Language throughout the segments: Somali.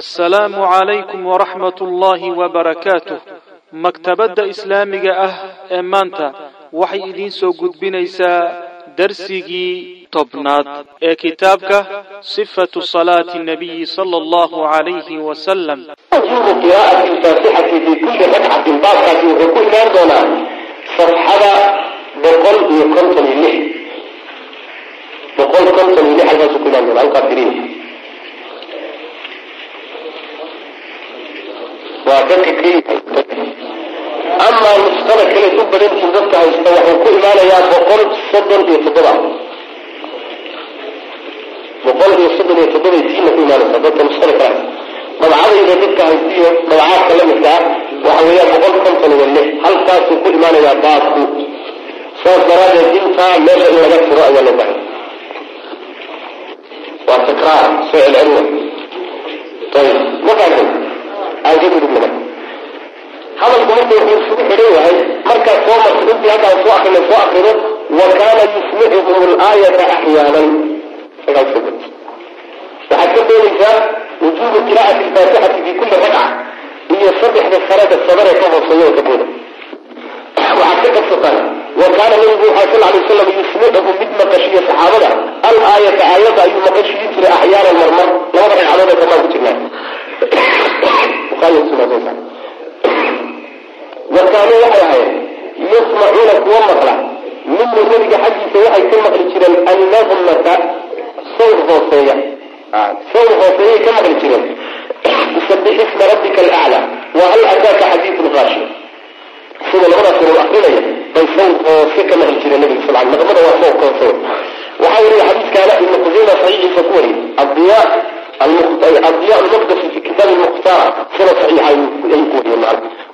assalaamu calaykum waraxmat ullaahi wabarakaatuh maktabadda islaamiga ah ee maanta waxay idiin soo gudbinaysaa darsigii tobnaad ee kitaabka sifatu salaati nabiyi sala allahu calayhi wasalam wujuubu qiraa'ati alfaatixati fi kulli ragcatin baabkaasi wuxuu ku imaan doonaa safxada boqol iyo konton iyo lix boqol konton iyo lix halkaasuu ku imaan doona halkaa firin waa dadka ka amaa nusqada kale u badantiin dadka haysta wuxuu ku imaanayaa boqol soddon iyo toddoba. Boqol iyo soddon iyo toddoba tiina ku imaanaysa dadka nusqada kale dabcadayda dadka haystiyo dabcaadka lamidka ah waxa weeyaan boqol konton iyo lix. Halkaasuu ku imaanayaa baabku saas daraadeed intaa meesha in laga furo ayaa loo bahay waa takraar soo celcelina ayib markaas aan ka gudubnaa hadalku marka wuxuu isugu xidhan yahay markaad soo marto intii halkaan soo akrina soo akrido wa kaana yusmicuhum alaayata axyaanan waxaad ka doonaysaa wujuubu qiraa'ati alfaatixati fi kulli ragca iyo saddexda salada sabare ka hooseeya oo ka booda waxaad ka qabsataan wa kaana nabigu waxaa sal alay wasalam yusmicuhum mid maqashiya saxaabada. Al aayata aayadda ayuu maqashiyi jiray axyaanan marmar. Labada ragcadood ee kamaan ku jirnaa wakaanuu waxay ahayd yasmacuuna kuwa maqla. Minhu nabiga xaggiisa waxay ka maqli jireen annahmata sawr hooseeya. Sawr hooseeyay ka maqli jireen. Bisabix isma rabbika alaclaa wa hal ataaka xadiidu lqaashi sida labadaas uu akrinaya bay sawr hoose ka maqli jireen nabiga sal naqmada waa sawr hoose waxaa weriya xadiiskaana ibnu qusayma saxiixiisa ku wariyay adiya adiya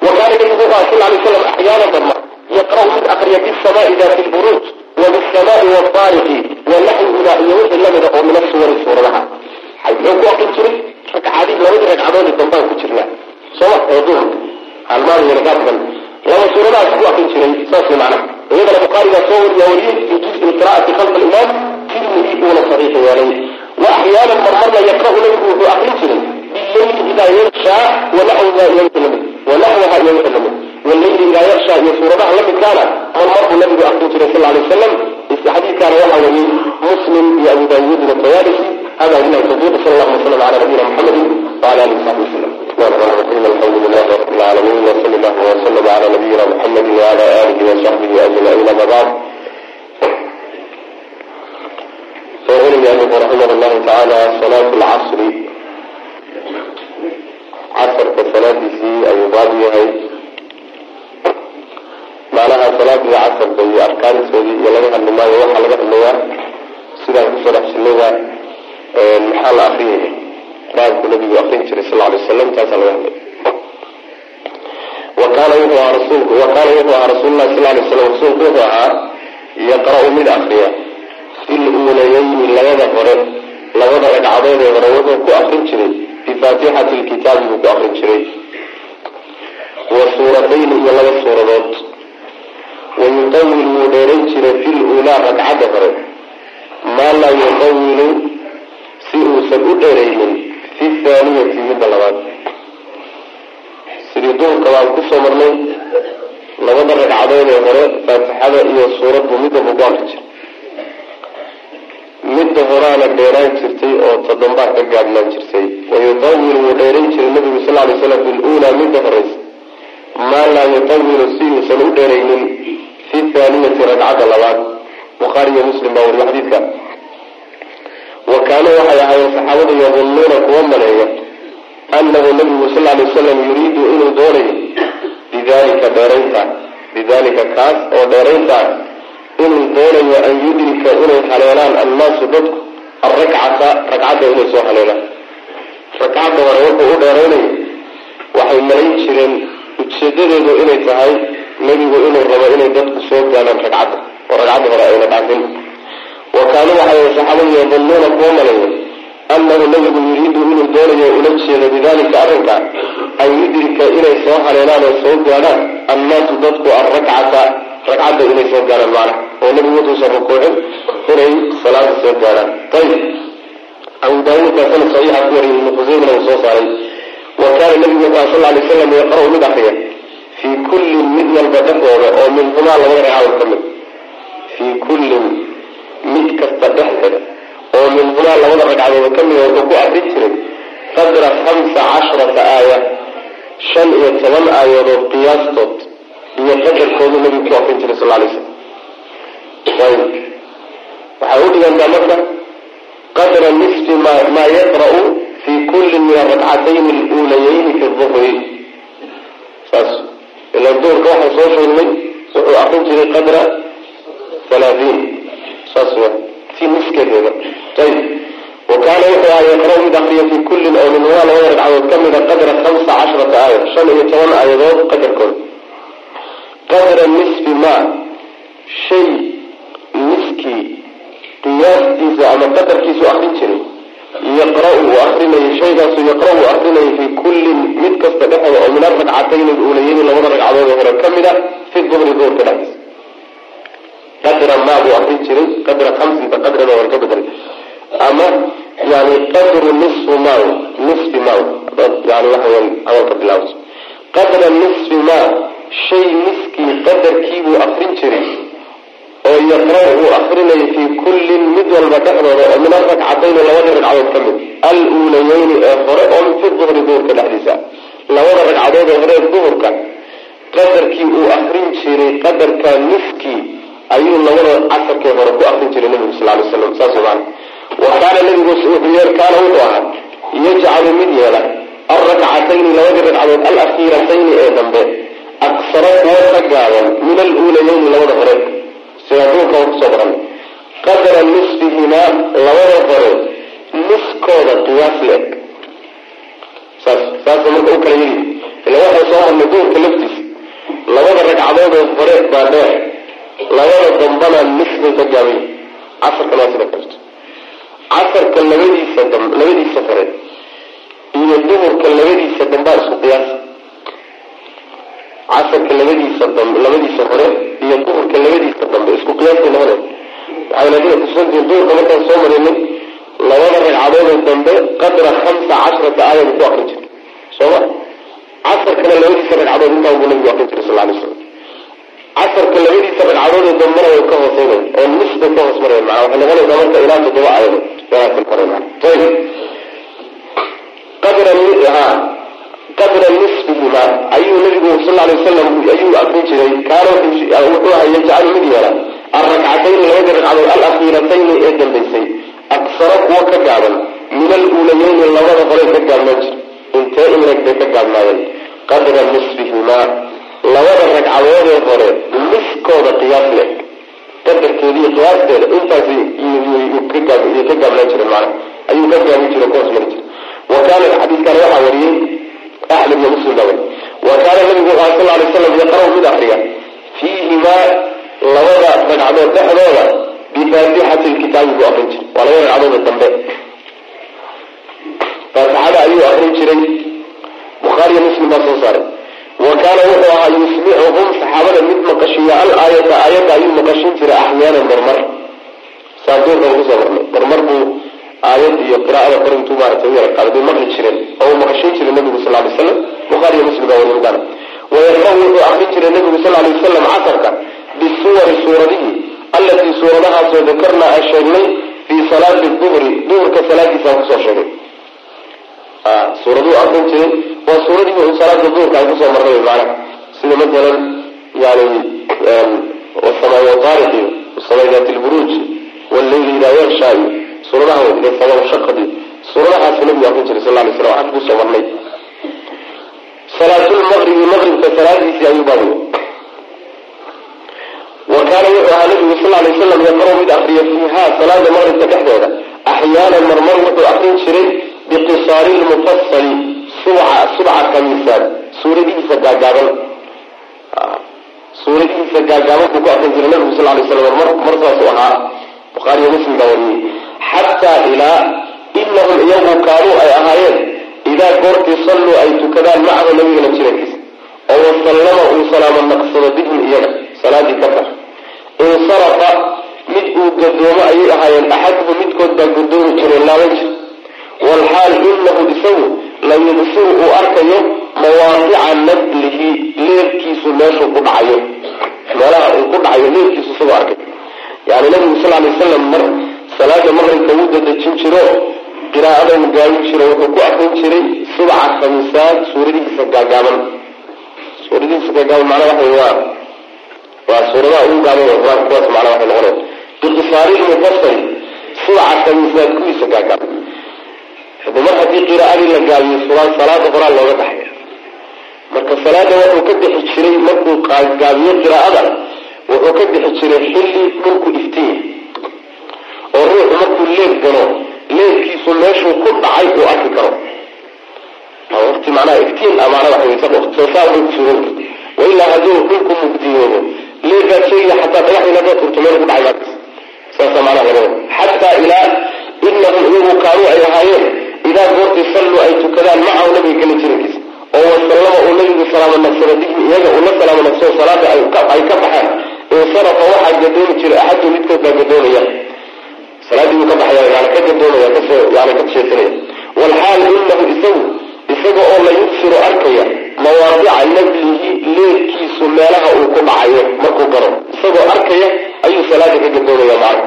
وكان النبي صلى الله عليه وسلم احيانا ضمن يقرا من اقري بالسماء ذات البروج وبالسماء والطارق ونحو الى يوحي لمن او من الصور الصورة لها حيث لو كنت تريد ركعادي لو يدرك عدون الضمان كتيرنا سواء يظهر المال يرقابا لو صورة لها سواء كنت تريد ساسي معنا وإذا البخاري صور يوريد في جزء القراءة خلف الإمام في المديء ولا صحيح يعني وأحيانا مرمرنا يقرأ له أقل تريد بالليل إذا يغشى ونحو ذا يوحي ونحوها يوحي والليل إذا يغشى يسورها لم كان مرمره النبي أخبر صلى الله عليه وسلم حديث كان وحوه مسلم يا أبو داود والطيالسي هذا هنا التوفيق صلى الله عليه وسلم على نبينا محمد وعلى آله وصحبه وسلم الحمد لله رب العالمين وصلى الله وسلم على نبينا محمد وعلى آله وصحبه أجمعين أما بعد فيقول النبي رحمه الله تعالى صلاة العصر casarka salaadiisii ayuu baab yahay. Macnaha salaadii casarka iyo arkaantoodii iyo laga hadli maayo waxaa laga hadlayaa sidaan ku soo dhex jilnada maxaa la akriyaya qur'aanku nabigu akrin jiray sal alay wasalam taasaa laga hadlaya wa kaana wuxuu ahaa rasuulku wa kaana wuxuu ahaa rasuululahi sal alay slam rasuulku wuxuu ahaa yaqra-u mid akriya fil uulayeyni labada hore labada ragcadood ee hore wuxuu ku akrin jiray bifaatixati lkitaabi buu ku akrin jiray wa suuratayni iyo laba suuradood wayutawil wuu dheeran jiray fi luulaa ragcadda hore maa laa yutawilu si uusan u dheeraynin fi thaaniyati midda labaad sidii duhurka baan ku soo marnay labada ragcadood ee hore faatixada iyo suuradbu midda buu ku akri jiray midda horaana dheeraan jirtay oo toddombaa ka gaabnaan jirtay wayutawil wuu dheeran jiray nabigu sal lay slam fi luulaa midda horeysa maa laa yutawilu si uusan u dheeraynin fi thaaniyati ragcadda labaad bukhaari iyo muslim baa wariya xadiidka wa kaanuu waxay ahaayeen saxaabadu yadunnuuna kuwa maleeya annahu nabigu sal lay wasalam yuriidu inuu doonayo bidalika dheeraynta bidalika kaas oo dheeraynta inuu doonayo an yudrika inay haleelaan annaasu dadku alrakcata ragcadda inay soo haleelaan ragcadda hore wuxuu u dheeraynayo waxay malayn jireen ujeedadeedu inay tahay nebigu inuu rabo inay dadku soo gaadhaan ragcadda oo ragcadda hore ayna dhaafin. Wa kaanuu waxay saxaabadu yadunnuuna kuwa maleeya annahu nebigu yuriidu inuu doonayo ula jeedo bidalika arrinka. An yudrika inay soo haleelaan oo soo gaadhaan annaasu dadku alrakcata ragcadda inay soo gaadhaan macna oo nebigu wutuusan rukuucin inay salaada soo gaadhaan. Ayib abu daawuud baa saaray. Wa kaana nabigu sal alay slam yaqra-u mid akriya fii kullin mid walba dhexdooda oo minhumaa labada ragcadood ka mid. Fii kullin mid kasta dhexdeeda oo minhumaa labada ragcadood ka mida wuxuu ku akrin jiray qadra khamsa casharata aaya shan iyo toban aayadood qiyaastood iyo qadarkoodu nabigu ku akrin jiray sal alay slam ayb waxay u dhigantaa marka qadra nisfi maa yaqra'u fi kulli min arakcatayn aluulayayni fi duhri saas ila duhurka waxaan soo sheegnay wuxuu akrin jiray qadra halaatiin saas wa si niskeedeeda ayb wa kaana wuxuu ahaa yaqra' mid akriya fi kullin oo minhumaa labada ragcadood ka mida qadra khamsa casharata aaya shan iyo toban aayadood qadarkooda qadra nisfi ma shay niskii qiyaastiisa ama qadarkiisu akrin jiray. Yaqra' uu akrinayay shaygaasu yaqra' uu akrinayay fi kullin mid kasta dhexooda oo min arakcatayn ulayayni labada ragcadood hore ka mid a fi duhri duhurka dhexdiisa. Qadra maa buu akrin jiray qadra khamsinta qadrada war ka bedelay ama yani qadru nisfu maw nisfi maw yani waxa weyan hadalka bilaabto qadra nisfi maa shay niskii qadarkiibuu akrin jiray oo yaqra' uu akrinaya fii kullin mid walba dhexdooda oo min arakcatayni labadii ragcadood ka mid. Aluulayayni ee hore oo fi duhri duhurka dhexdiisa. Labada ragcadood ee hore ee duhurka. Qadarkii uu akrin jiray qadarka niskii ayuu labada casarkee hore ku akrin jiray nabigu sal lay slam saas wa kaana nabigu kaana wuxuu ahaa. Yajcalu mid yeela alrakcatayni labadii ragcadood alakhiiratayni ee dambe aksara kuwa ka gaaban min aluulayayni labada hore waan ku soo baran qadra nisfihimaa labada hore niskooda qiyaas la-eg saas marka u kala yiri ila waxay soo marnay duurka laftiisa labada ragcadoodoo hore baa dheer. Labada dambana nis bay ka gaabay casarkan waa sida kalto casarka labadiisa labadiisa hore iyo duhurka labadiisa dambaa isku qiyaasa casarka labadiisa dambe labadiisa hore iyo duhurka labadiisa dambe isku qiyaasay noqonay waxayna dina kusantihiin duhurka markaan soo marinay labada ragcadoodoo dambe qadra khamsa casharata aayada ku akrin jiray. Sooma? Casarkana labadiisa ragcadood intaa buu nabigu akrin jiray sal lay slam casarka labadiisa ragcadoodoo dambena way ka hooseynayn oo nis ka hoos marayan mana waxay noqonaysaa marka ilaa toddoba ayb qadra ha qadra nisfihima ayuu nabigu sal lay wasalam ayuu akrin jiray kaana wuxuu aha yajcalu mid yeela alrakcatayni labadii ragcadood alakhiiratayni ee dambaysay. Aksara kuwa ka gaaban min aluulayayni labada hore ka gaabnaan jir. Intee inrag bay ka gaabnaayeen? Qadra nisfihimaa labada ragcadoodee hore niskooda qiyaas le qadarkeediiyo qiyaasteeda intaas ka gaabnaan jiren mana ayuu ka gaabin jire kuhoos mari jire wa kaana xadiiskana waxaa wariyey iyo muslim baa wari wa kaana nabigu wuxu sal lay slam yaqra' mid akriya fiihimaa labada ragcadood dhexdooda bifaatixati lkitaabi buu akrin jiray waa labada ragcadooda dambe faatixada ayuu akrin jiray bukhaariyo muslim baa soo saaray wa kaana wuxuu ahaa yusmicuhum saxaabada mid maqashiya al aayata aayadda ayuu maqashin jiray axyaanan marmar saaduurkan ku soo marnay marmar buu aayad iyo qiraa'ada kor intuu maarata u yara qaada bay maqli jireen oo uu maqashin jiray nabigu sal lay slam bukhaariyo muslim baa warigaan wayaqra' wuxuu akrin jiray nabigu sal lay wasalam casarka bisuwari suuradihi allatii suuradahaasoo dakarnaa aan sheegnay fii salaati duhri duhurka salaadiisaan ku soo sheegay. Suuraduu akrin jiray waa suuradii un salaada duhurka ay ku soo marnay macnaha. Sida masalan yani wasamaa'i wataariqi wasamaa'i daati lburuuj walleyli idaa yaksha iyo suuradaha shaqadi suuradahaasuu nabigu akrin jiray sal lay slam xag ku soo marnay salaatulmaqribi maqribka salaadiisii ayuu baabiyo wa kaana wuxuu ahaa nabigu sal lay slam yaqra' mid akriya fiiha salaada maqribka dhexdeeda axyaanan marmar wuxuu akrin jiray biqisaari lmufasali subca subca kamiisaan suuradihiisa gaagaaban suuradihiisa gaagaaban buu ku akrin jiray nabigu sal lay slam mar mar saasuu ahaa bukhaariyo muslim baa wariyey xataa ilaa inahum iyagu kaanuu ay ahaayeen idaa goortii salluu ay tukadaan macahu nabigana jirankiisa oo wasallama uu salaamo naqsado bihim iyaga salaadii ka bar insarafa mid uu gadoomo ayay ahaayeen axaduhu midkood baa gadoomi jiray laaban jir walxaal inahu isagu la yubsiru uu arkayo mawaadica nablihi leerkiisu meeshuu ku dhacayo meelaha uu ku dhacayo leerkiisu isagoo arkay yani nabigu sal lay wasalam mar salaada maqribka wuu dadejin jiro qiraa'ada uu gaabin jiro wuxuu ku akrin jiray subca khamiisaad suuradihiisa gaagaaban. Suuradihiisa gaagaaban macnaa waxa waa waa suuradaha ugu gaaban qur'aanka kuwaas macnaa waxay noqonaya biqisaari lmufasali subca khamiisaad kuwiisa gaagaaban. Mar haddii qiraa'adii la gaabiyo sulaan salaada horaa looga baxaya. Marka salaada wuxuu ka bixi jiray markuu gaabiyo qiraa'ada wuxuu ka bixi jiray xilli dhulku iftinya oo ruuxu markuu leeg galo leegkiisu meeshuu ku dhacay uu arki karo. Wati macnaha iftiin karta wailaa hadduu dhulku mugdiyoodo leegaad sheegaya xataa dhagaxdii hadaad turto meel ku dhacay markas saasa macnaha laga wada xataa ilaa inahum iyagu kaanuu ay ahaayeen idaa goortii salluu ay tukadaan macahu nabiga kala jirankiisa oo wasallama uu nabigu salaamo bihim iyaga uu la salaamo salaada ay ka baxaan. Insarafa waxaa gadoomi jiray axadu midkood baa salaadii buu ka baxaya ka yani ka jeesanaya walxaal inahu isagu isaga oo la yubsiru arkaya mawaadica nablihi leerkiisu meelaha uu ku dhacayo markuu garo. Isagoo arkaya ayuu salaada ka gadoomaya macna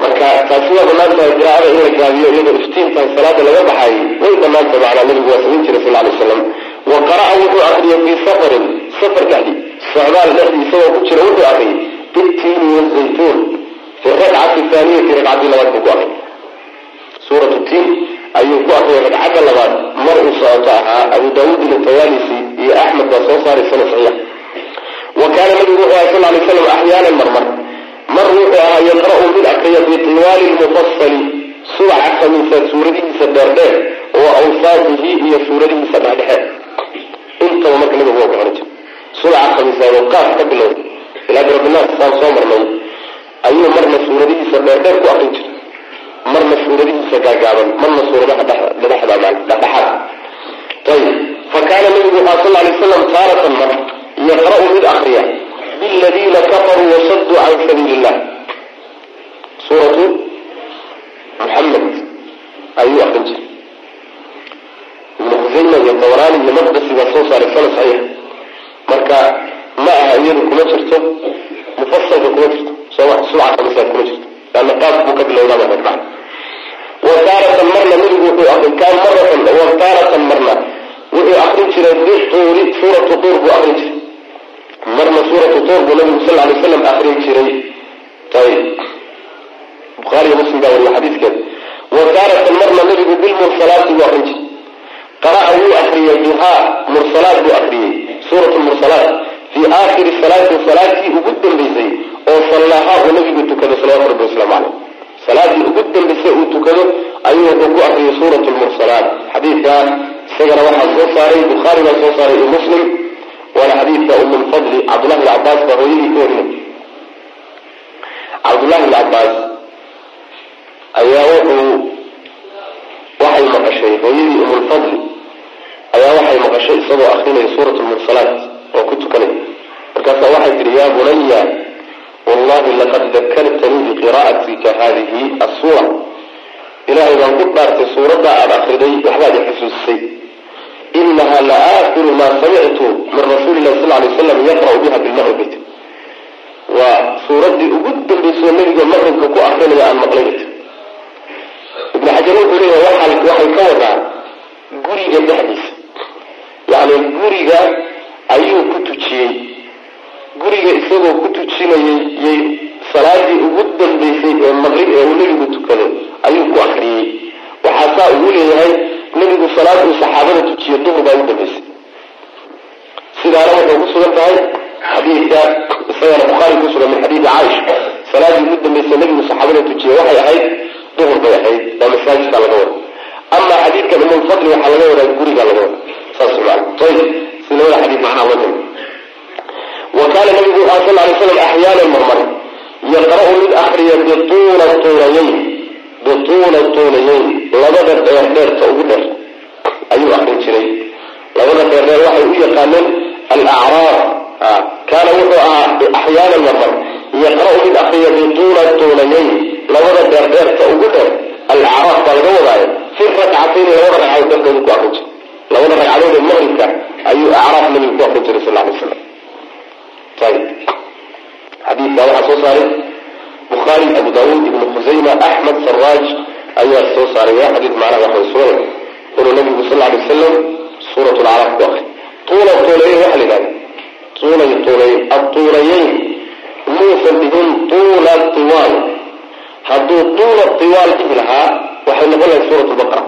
marka taasi waa bannaan tahay qiraa'ada in la gaabiyo iyadoo iftiintan salaada laga baxay way bannaan tahay macnaa nabigu waa samayn jiray sal lay slam wa qara'a wuxuu akriyay fii safarin safar dhexdii socdaal dhexdii isagoo ku jira wuxuu akriyay bitiini wazaytuun fi rakcati thaaniyati ragcadii labaad buu ku akriyay suuratu tiin ayuu ku akriyay ragcadda labaad mar uu socoto ahaa abu daawuud iltawaalisi iyo axmed baa soo saaray sana saxiix wa kaana nabigu wuxuu ahay sal lay slam axyaanan marmar. Mar wuxuu ahaa yaqra'u mid akriya bitiwaali lmufasali subaca khamiisaad suuradihiisa dheerdheer wa awsaatihi iyo suuradihiisa dhexdhexe intaba marka nabigu waa ku xidhan jira subaca khamiisaad oo qaaf ka bilowda ilaa birabinaas saan soo marnay ayuu marna suuradihiisa dheerdheer ku akrin jira marna suuradihiisa gaagaaban marna suuradaha dhexda dhexdhexaad ayib fa kaana nabigu waxaa sal lay slam taaratan mar yaqra'u mid akriya biladiina kafaruu wasaduu can sabiili suuratu muxamed ayuu akrin jiray ibnu khusayma iyo tabraani iyo maqdasi baa soo saaray sana saxiix marka ma aha iyadu kuma jirto mufasalka kuma jirto taaratan marna wuxuu akrin jiray bituuri suuratu tuur buu akrin jiray. Marna suuratu tuur buu nabigu sal lay slam akrin jiray. Ayib bukhaariyo muslim baa wariya xadiiskeeda wa taaratan marna nabigu bilmursalaati buu akrin jiray. Qara'a wuu akriyay bihaa mursalaat buu akriyey suurat mursalaat fii aakhiri salaatin salaatii ugu dambaysay oo sallaaha uu nabigu tukado salawatu rabbi wasalaamu caleyh salaadii ugu dambaysay uu tukado ayuu wuxuu ku akriyay suurat lmursalaat xadiidka isagana waxaa soo saaray bukhaari baa soo saaray iyo muslim waana xadiidka umulfadli cabdullahi bn cabaas baa hooyadii ka warinay cabdullahi bn cabaas ayaa wuxuu waxay maqashay hooyadii umulfadli ayaa waxay maqashay isagoo akrinaya suurat lmursalaat oo ku tukanay. Markaasaa waxay tihi yaa bunaya wallahi laqad dakartanii biqira'atika hadihi assuura. Ilaahay baan ku dhaartay suuradda aada akriday waxbaad i xusuusisay inaha la aakhiru maa samictu min rasuuli lahi sal lay slam yaqra'u biha bilmaqrib waa suuraddii ugu dambaysoo nabiga maqribka ku akrinaya aan maqlay. Ibn xajar wuxuu leeyahay waxay ka wadaa guriga dhexdiisa. Yacni guriga ayuu ku tujiyey. Guriga isagoo ku tujinayay yay salaadii ugu dambaysay ee maqrib ee uu nebigu tukado ayuu ku akriyey waxaa saa ugu leeyahay nebigu salaad uu saxaabada tujiyo duhur baa ugu sidaana waxay ku sugan tahay xadiidka isagana bukhaari ku sugan min xadiidi caaisha. Salaadii ugu dambaysay nebigu saxaabada tujiye waxay ahayd duhur bay ahayd waa masaajidka laga wada ama xadiidkan umulfadli waxaa laga wadaa guriga laga wada saas maana ayib si labada kaana nabigu wuxuu sal lay slam axyaanan marmar yaqra'u mid akriya bituula tuulayeyn bituula tuulayeyn labada dheer dheerta ugu dheer ayuu akrin jiray. Labada dheer dheer waxay u yaqaaneen alacraaf kaana wuxuu ahaa axyaanan marmar yaqra'u mid akriya bituula tuulayeyn labada dheer dheerta ugu dheer alacraaf baa laga wadaayo. Fi rakcatayni labada ragcadood dhexdooda ku akrin jiray labada ragcadood ee maqribka ayuu acraaf nabiga ku akrin jiray sal alay slam ayib waxaa soo saaray bukhaari abu daawuud ibnu khusayma axmed saraaj ayaa soo saaray. Waa xadiid macnaha waxay sugan. Inuu nabigu sal alay wasalam suurat lacraaf ku akri tuula tuulayeyn waxa la yidhahda tuulay tuulayeyn. Atuulayeyn muusan dhihin tuula tiwaal. Hadduu tuula tiwaal dhihi lahaa waxay noqon lahay suurat lbaqara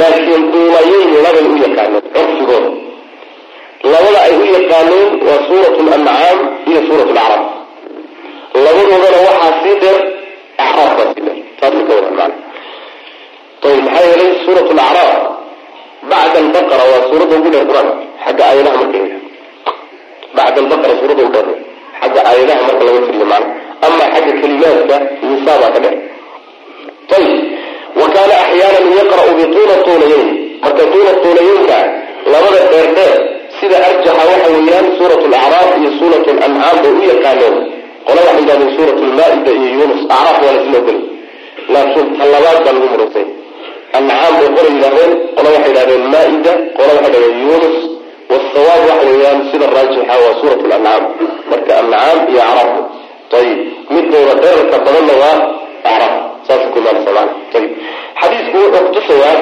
laakiin tuulayeyn labay u yaqaaneen curfigooda labada ay u yaqaaneen waa suurat lancaam iyo suurat lacraaf labadoodana waxaa sii dheer acraaf baa sii dheer. Taasay ka wadan maana ayib maxaa yeelay suurat lacraaf bacda albaqara waa suuradda ugu dheer qur'aanka xagga aayadaha marka bacda albaqara suuradda ugu dheer. Xagga aayadaha marka laga tiriyo maana. Ama xagga kelimaadka nisaa baa ka dheer. Ayib wa kaana axyaanan yaqra'u bituula tuulayeyn marka tuula tuulayeynka labada dheer dheer sida arjaxa waxa weeyaan suurat lacraaf iyo suurat lancaam bay u yaqaaneen qola yidhahdeen suurat lmaa-ida iyo yunus acraaf waa lasla ogolay laakiin talabaad baa lagu muraysay ancaam bay qola yidhahdeen qola waxay yidhahdeen maa-ida qola waxay yidhahdeen yunus wasawaab waxa weeyaan sida raajixa waa suurat lancaam marka ancaam iyo acraaf. Ayib midooda dherarka badanna waa acraaf xadiisku wuxuu kutusayaa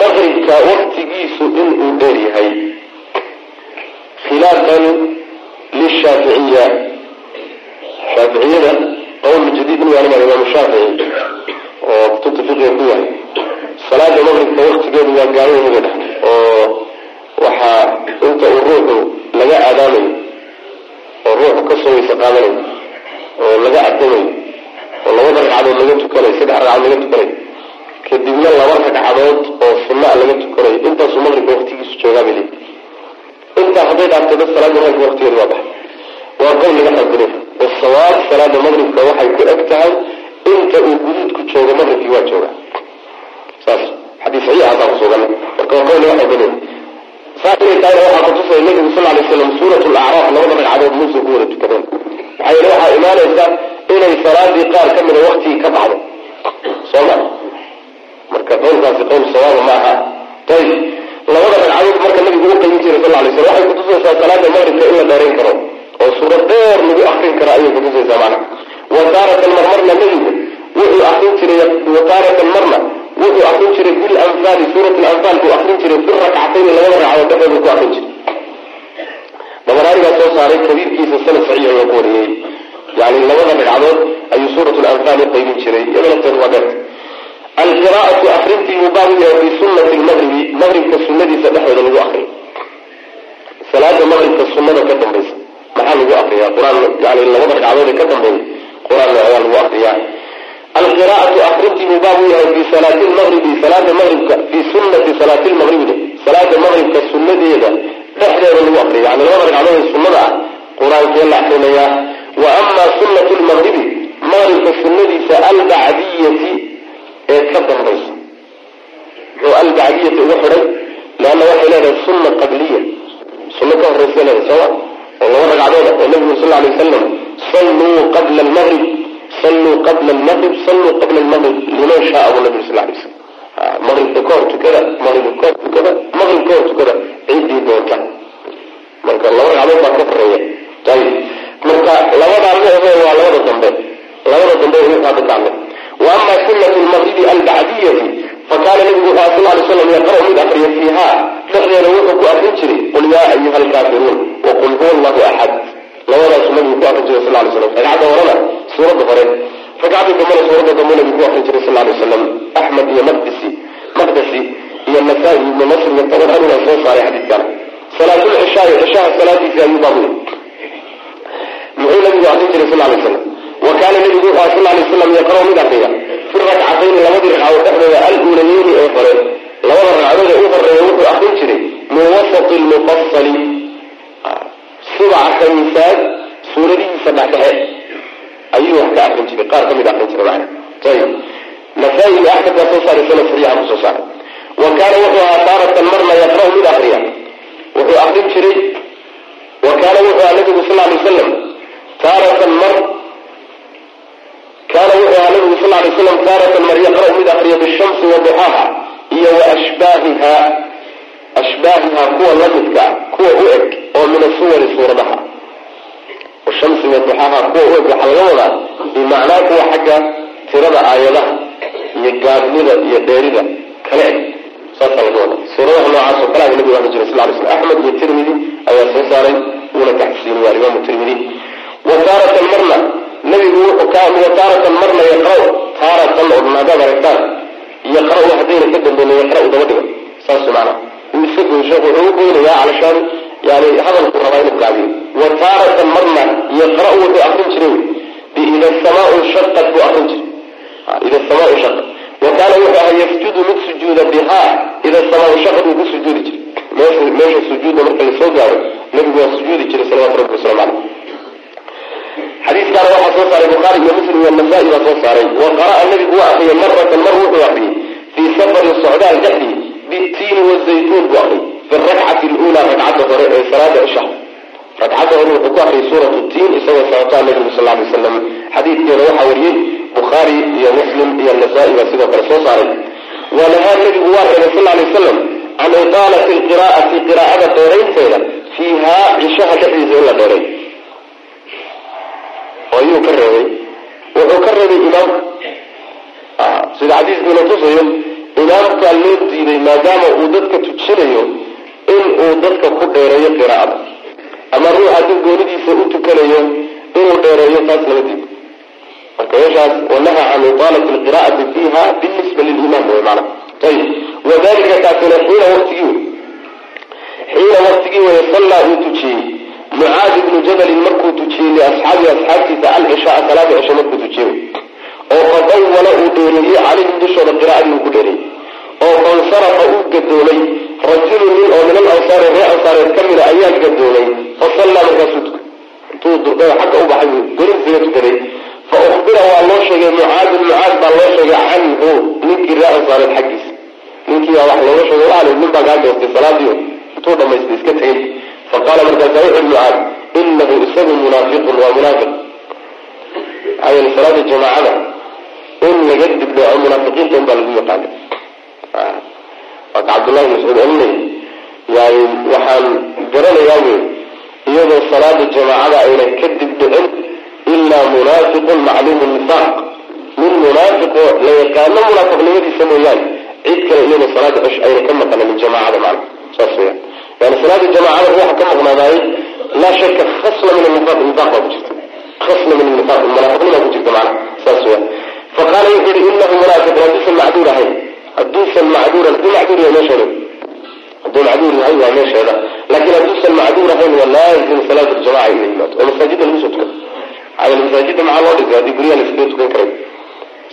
maqribka waktigiisu inuu dheer yahay. Khilaafan lishaaficiya shaaficiyada qowl jadiid in waanima imaam shaafici oo kutubta fiqiga ku yahay. Salaada maqribka waktigeedu waa gaaban yahay dheh oo waxaa inta uu ruuxu laga aadaamayo oo ruuxu ka soo weysa qaadanayo oo laga adamayo oo labada ragcadood laga tukanayo saddex ragcadood laga tukanayo kadibna laba ragcadood oo sunaa laga tukanayo intaasuu maqribka waktigiisu joogaa bay leeyihi intaa hadday dhaafto dad salaada maqribka waktigeedu waa baxay waa qowl laga xadilay wasawaab salaada maqribka waxay ku eg tahay inta uu guduudku joogo maqribkii waa jooga saas xadiis saxiixaasaa kusugan marka waa qowl laga xadilay saa inay tahayna waxaa kutusaya nabigu sal lay slam suurat lacraaf labada ragcadood muuse ku wada tukadeen maxaa yeele waxaa imaanaysa inay salaadii qaar ka mida waktigii ka baxdo. Soo ma? Marka qowlkaasi qowl sawaaba ma aha ayib labada ragcadood marka nabigu u qayin jiray sal lay slam waxay kutusaysaa salaada maqribka in la dheerayn karo oo suurad dheer lagu akrin kara ayay kutusaysaa macna wa taaratan marmarna nabigu wuxuu akrin jiray wa taaratan marna wuxuu akrin jiray bilanfaali suurat lanfaal buu akrin jiray fi rakcatayni labada ragcadood dhexdooda ku akrin jiray. Dabaraanigaa soo saaray kabiirkiisa sanad saxiix ayaa ku wariyey yani labada ragcadood ayuu suurat lanfaal u qaybin jiray dheerta alqiraa'atu akrintii uu baabu yahay fi sunati lmaqribi maqribka sunadiisa dhexdooda lagu akriyo salaada maqribka sunada ka dambaysa maxaa lagu akriyaa qur'aan yani labada ragcadood ee ka dambeeya qur'aan ayaa lagu akriyaa alqiraa'atu akrintii uu baabu yahay fi salaati salaada maqribka fi sunati salaati lmaqribi salaada maqribka sunadeeda dhexdeeda lagu akriyo yani labada ragcadood ee sunada ah qur'aankee la akrinayaa wa ama sunatu lmaqribi maqribka sunadiisa albacdiyati ee ka dambaysa muxuu albacdiyati ugu xidhay leanna waxay leedahay sunna qabliya. Sunno ka horraysa leedahay sooma oo laba ragcadooda oo nabigu sal alay wasalam salluu qabla almaqrib salluu qabla almaqrib salluu qabla almaqrib liman shaa abu nabi sal alay wasalam maqribka ka hor tukada maqribka ka hor tukada maqrib ka hor tukada ciddii doonta marka laba ragcadood baa ka horreeya ayib marka labadaa micdo waa labada dambe labada dambe hadlay wa sunat lmaqribi albacdiyati fakaana nabigu wuxuu sal lay slam yaqra'u mid akriya fiiha dhexdeeda wuxuu ku akrin jiray qul yaa ayuha alkaafiruun waqul huwa allahu axad labadaasu nabigu ku akrin jiray sal lay slam ragcadda horena suuradda hore ragcadda dambena suuradda dambe nabigu ku akrin jiray sal lay wasalam axmed iyo maqdisi. Maqdasi iyo nasaa-i ibnu nasr iyo tabaraniga soo saaray xadiidkan salaatul cishaai cishaha salaadiisi ayuu baabuya muxuu nabigu akrin jiray sal lay slam wa kaana nabigu wuxuu sal lay slam yaqra'u mid akriya fi rakcatayni labadii ragcadood dhexdooda aluulayeyni ee hore labada ragcadood u horreeya wuxuu akrin jiray min wasati lmufasali subaca khamiisaad suuradihiisa dhexdhexe ayuu wax ka akrin jiray qaar ka mid akrin ayib nasaa-i baa soo saaray sanad saxiixa ku soo saaray wa kaana wuxuu ahaa taaratan marna yaqra'u mid akriya wuxuu akrin jiray wa kaana wuxuu ahaa nabigu sal lay wasalam taaratan mar. Kaana wuxuu ahaa nabigu sal lay slam taaratan mar yaqra' mid akriya bishamsi wa duxaaha iyo wa ashbaahiha ashbaahiha kuwa lamidka kuwa u eg oo min asuwari suuradaha. Shamsi wa kuwa u eg waxaa laga wadaa bimacnaa kuwa xagga tirada aayadaha iyo gaabnida iyo dheerida kale. Eg saasa laga wada suuradaha noocaas oo kale aga nabiga ahi jira sal lay slam axmed iyo tirmidi ayaa soo saaray uuna taxsiiniyay alimaamu tirmidi wa taaratan marna. Nabigu wuxuu ka wa taaratan marna yaqra' taaratan aragtaan yaqra' haddayna ka dambeyn yaqra' daba dhigo. Saas goy sheekhu wuxuu u goynayaa calashaan yani hadalku rabaa inuu gaabiyo wa taaratan marna yaqra' wuxuu akrin jiray. Biida samaau shaqat buu akrin jiray. Ida samaau shaqat wa wuxuu ahaa yasjudu mid sujuuda bihaa. Ida samaau shaqat uu ku sujuudi jiray. Meesha sujuudda marka la soo gaaro nabigu waa sujuudi jiray salawatu rabbi wasalam caleyh xadiiskaana waxaa soo saaray bukhaari iyo muslim iyo nasaa-i baa soo saaray. Wa qara'a nabigu waa akriyay maratan mar wuxuu akriyey fii safarin socdaal dhexdii bitiini wazaytuun buu akriyay fi rakcati luulaa ragcadda hore ee salaada cisha ragcadda hore wuxuu ku akriyay suuratu tiin isagoo socotaa nabigu sal lay wasalam xadiidkeeda waxaa wariyey bukhaari iyo muslim iyo nasaa-i baa sidoo kale soo saaray. Wanahaa nabigu waa reebay sal lay wasalam can itaalati lqiraa'ati qiraa'ada dheeraynteeda fiihaa cishaha dhexdiisa in la dheeray oo ayuu ka reebay. Wuxuu ka reebay imaamka sida xadiiskiina tusayo imaamkaa loo diiday maadaama uu dadka tujinayo in uu dadka ku dheereeyo qiraa'ada. Ama ruux hadduu goonidiisa u tukanayo inuu dheereeyo taas lama diido marka meeshaas wanaha can itaalati alqiraa'ati fiiha binisba lilimaam way maana ayib wadalika kaasina xiina waqtigii xiina waqtigii waya sallaa uu tujiyey mucaad ibnu jabalin markuu tujiyey liasxaabi asxaabtiisa alcishaaa salaada cisho markuu tujiyey oo fadawala uu dheereeyey calayhim dushooda qiraa'adii uu ku dheereeyey oo fansarafa uu gadoomay rajulun nin oo min alansaari ree ansaareed ka mida ayaa gadoomay fasallaa markaasuu tukay intuu xagga u baxay tukaday fa ukhbira waa loo sheegay mucaadin mucaad baa loo sheegay canhu ninkii ree ansaareed xaggiisa ninkii baa wax looga sheegay waal nin baa kaa goostay salaadiio intuu dhamaystay iska tegay faqaala markaasaa wuxu mucaad inahu isagu munaafiqun waa munaafiq yeele salaada jamaacada in laga dibdhooco munaafiqiinta un baa lagu yaqaana waaka cabdullahi mascuud olinay yani waxaan garanayaa wey iyadoo salaada jamaacada ayna ka dibdhicin ilaa munaafiqun macluumu nifaaq min munaafiqo la yaqaano munaafiqnimadiisa mooyaane cid kale iyadoo salaada cish ayna ka maqanin jamaacada macna saas weyaan yani salaada jamaacada ruuxa ka maqnaadaay laa shaka khasla min anifaq nifaq baa ku jirta. Khasla min anifaq munaafiqnima ku jirta macna saas weyaan faqaala wuxuu yihi inahu munaafiq hadduusan macduur ahayn hadduusan macduuran hadduu macduur yahay meesheeda. Hadduu macduur yahay waa meesheeda. Laakiin hadduusan macduur ahayn waa laazim salaat ljamaca inay yimaado oo masaajida lagu soo tukado. Maxaa masaajida maxaa loo dhigay? Haddii guryaha la iskaga tukan karay.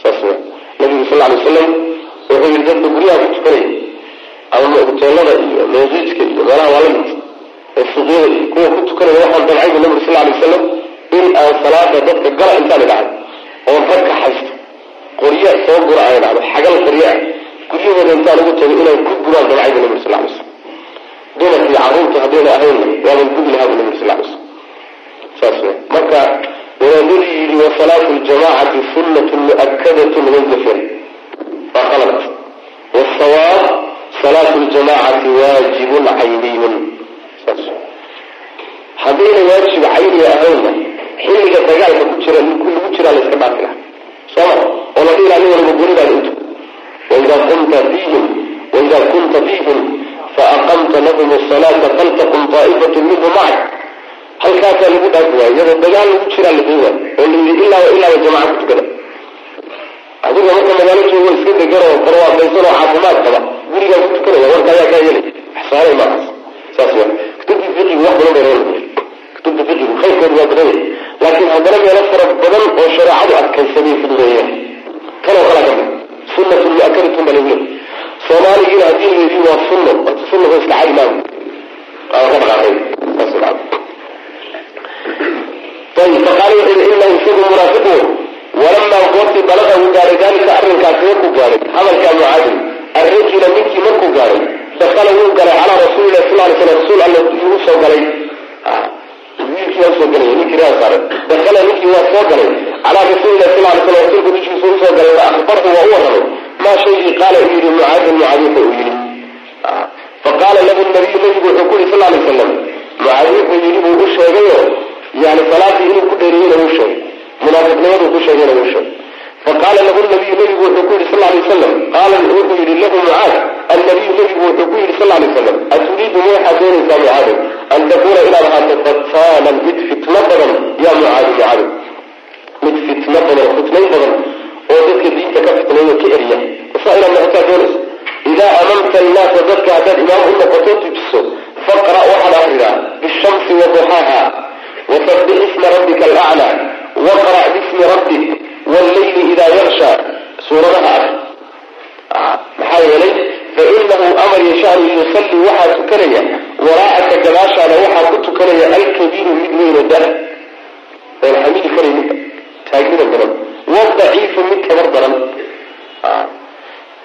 Saas weya nabigu sal alay wasalam wuxuu yihi dadka guryaha ku tukanaya ama hoteelada iyo meesiijka iyo meelaha waa la mid ee suuqyada iyo kuwa ku tukanaya waxaan damcaybu nabigu sal alay wasalam in aan salaada dadka gala intaan idhacdo oo ragka haysto. Qorya soo gura aan idhacdo xagal qoryo ah. Guryahooda intaan ugu tago inaan ku guraan damcaybu nabigu sal alay slam dumarka iyo carruurta haddayna ahaynna waaban gubi lahaa bu nabigu sal alay slam saas wey marka wadaadadii yidhi wasalaatu ljamacati sunnatun mu'akadatun waygafen waa qalad wasawaab salaatu ljamacati waajibun cayniyun. Haddayna waajib cayniya ahaynna xilliga dagaalka ku jira lagu jiraa la iska dhaafi oo la dhihi laha intu waidaa kunta fiihim waidaa kunta fiihim faaqamta lahum asalaata faltaqum taa'ifatu minhum macak halkaasaa lagu dhaafi waayo iyadoo dagaal lagu jiraa la waayo oo la yidhi ilaaba jamaca ku tukada. Marka magaalo joogo iska degan oo barwaaqaysan oo caafimaad qaba gurigaa ku tukanaya warka ayaa kaa yeelay xsaanay maaas saas wa kutubta fiqigu wax badan bay reer kutubta fiqigu khayrkooda waa badan. Yahay laakiin haddana meelo fara badan oo shareecadu adkaysamay fududeeyeen kanoo kalaa ka mid. Sunnatun mu'akadatun baa lagu leeyahy soomaaligiina haddii la yidhi waa sunno horta sunnaka iska cadi maamu aa ka dhaqaaqay saas munaafiqu walamaa goortii balaqa uu gaaray daalika arrinkaasi markuu gaaray. Hadalkaa mucaadin arrinkiina ninkii markuu gaaray dakala wuu galay calaa rasuulilah sal lay slam rasuul alla yuu soo galay. Wiilkii waa soo galay ninkii raa saaray. Dakala ninkii waa soo galay calaa rasuulilah sal lay slam rasuulka dushiisa u soo galay fa akhbarhu waa u warramay maa shaygii qaala uu yidhi mucaadin mucaadifa uu yidhi. Faqaala lahu nabiyu nabigu wuxuu ku yihi sal lay slam mucaadi wuxuu yidhi buu u sheegayo? Yani salaadii inuu ku dheeriyeyna uu sheegay. Munaafiqnimaduu ku sheegayna uu sheegay faqaala lahu nabiyu nabigu wuxuu ku yihi sal lay wasalam qaala wuxuu yihi lahu mucaad annabiyu nabigu wuxuu ku yihi sal lay wasalam aturiidu ma waxaad doonaysaa mucaadi an takuuna inaad ahaato fataanan mid fitno badan yaa mucaadi mucaadi mid fitno badan fitnayn badan oo dadka diinta ka fitneeyo ka eriya saa inaad noqotaa doonayso idaa amamta annaasa dadka haddaad imaam u noqoto tujiso faqra' waxaad akridaa bishamsi waduxaaha wasabbix isma rabbika alaclaa waqra' bismi rabbik walleyli idaa yaksha suuradaha ah maxaa yeelay fainahu amar yashaanu yusalli waxaa tukanaya waraa'aka gadaashaada waxaa ku tukanaya alkabiiru mid weyn oo da oon xamili karaynin taagnida badan wadaciifu mid tabar daran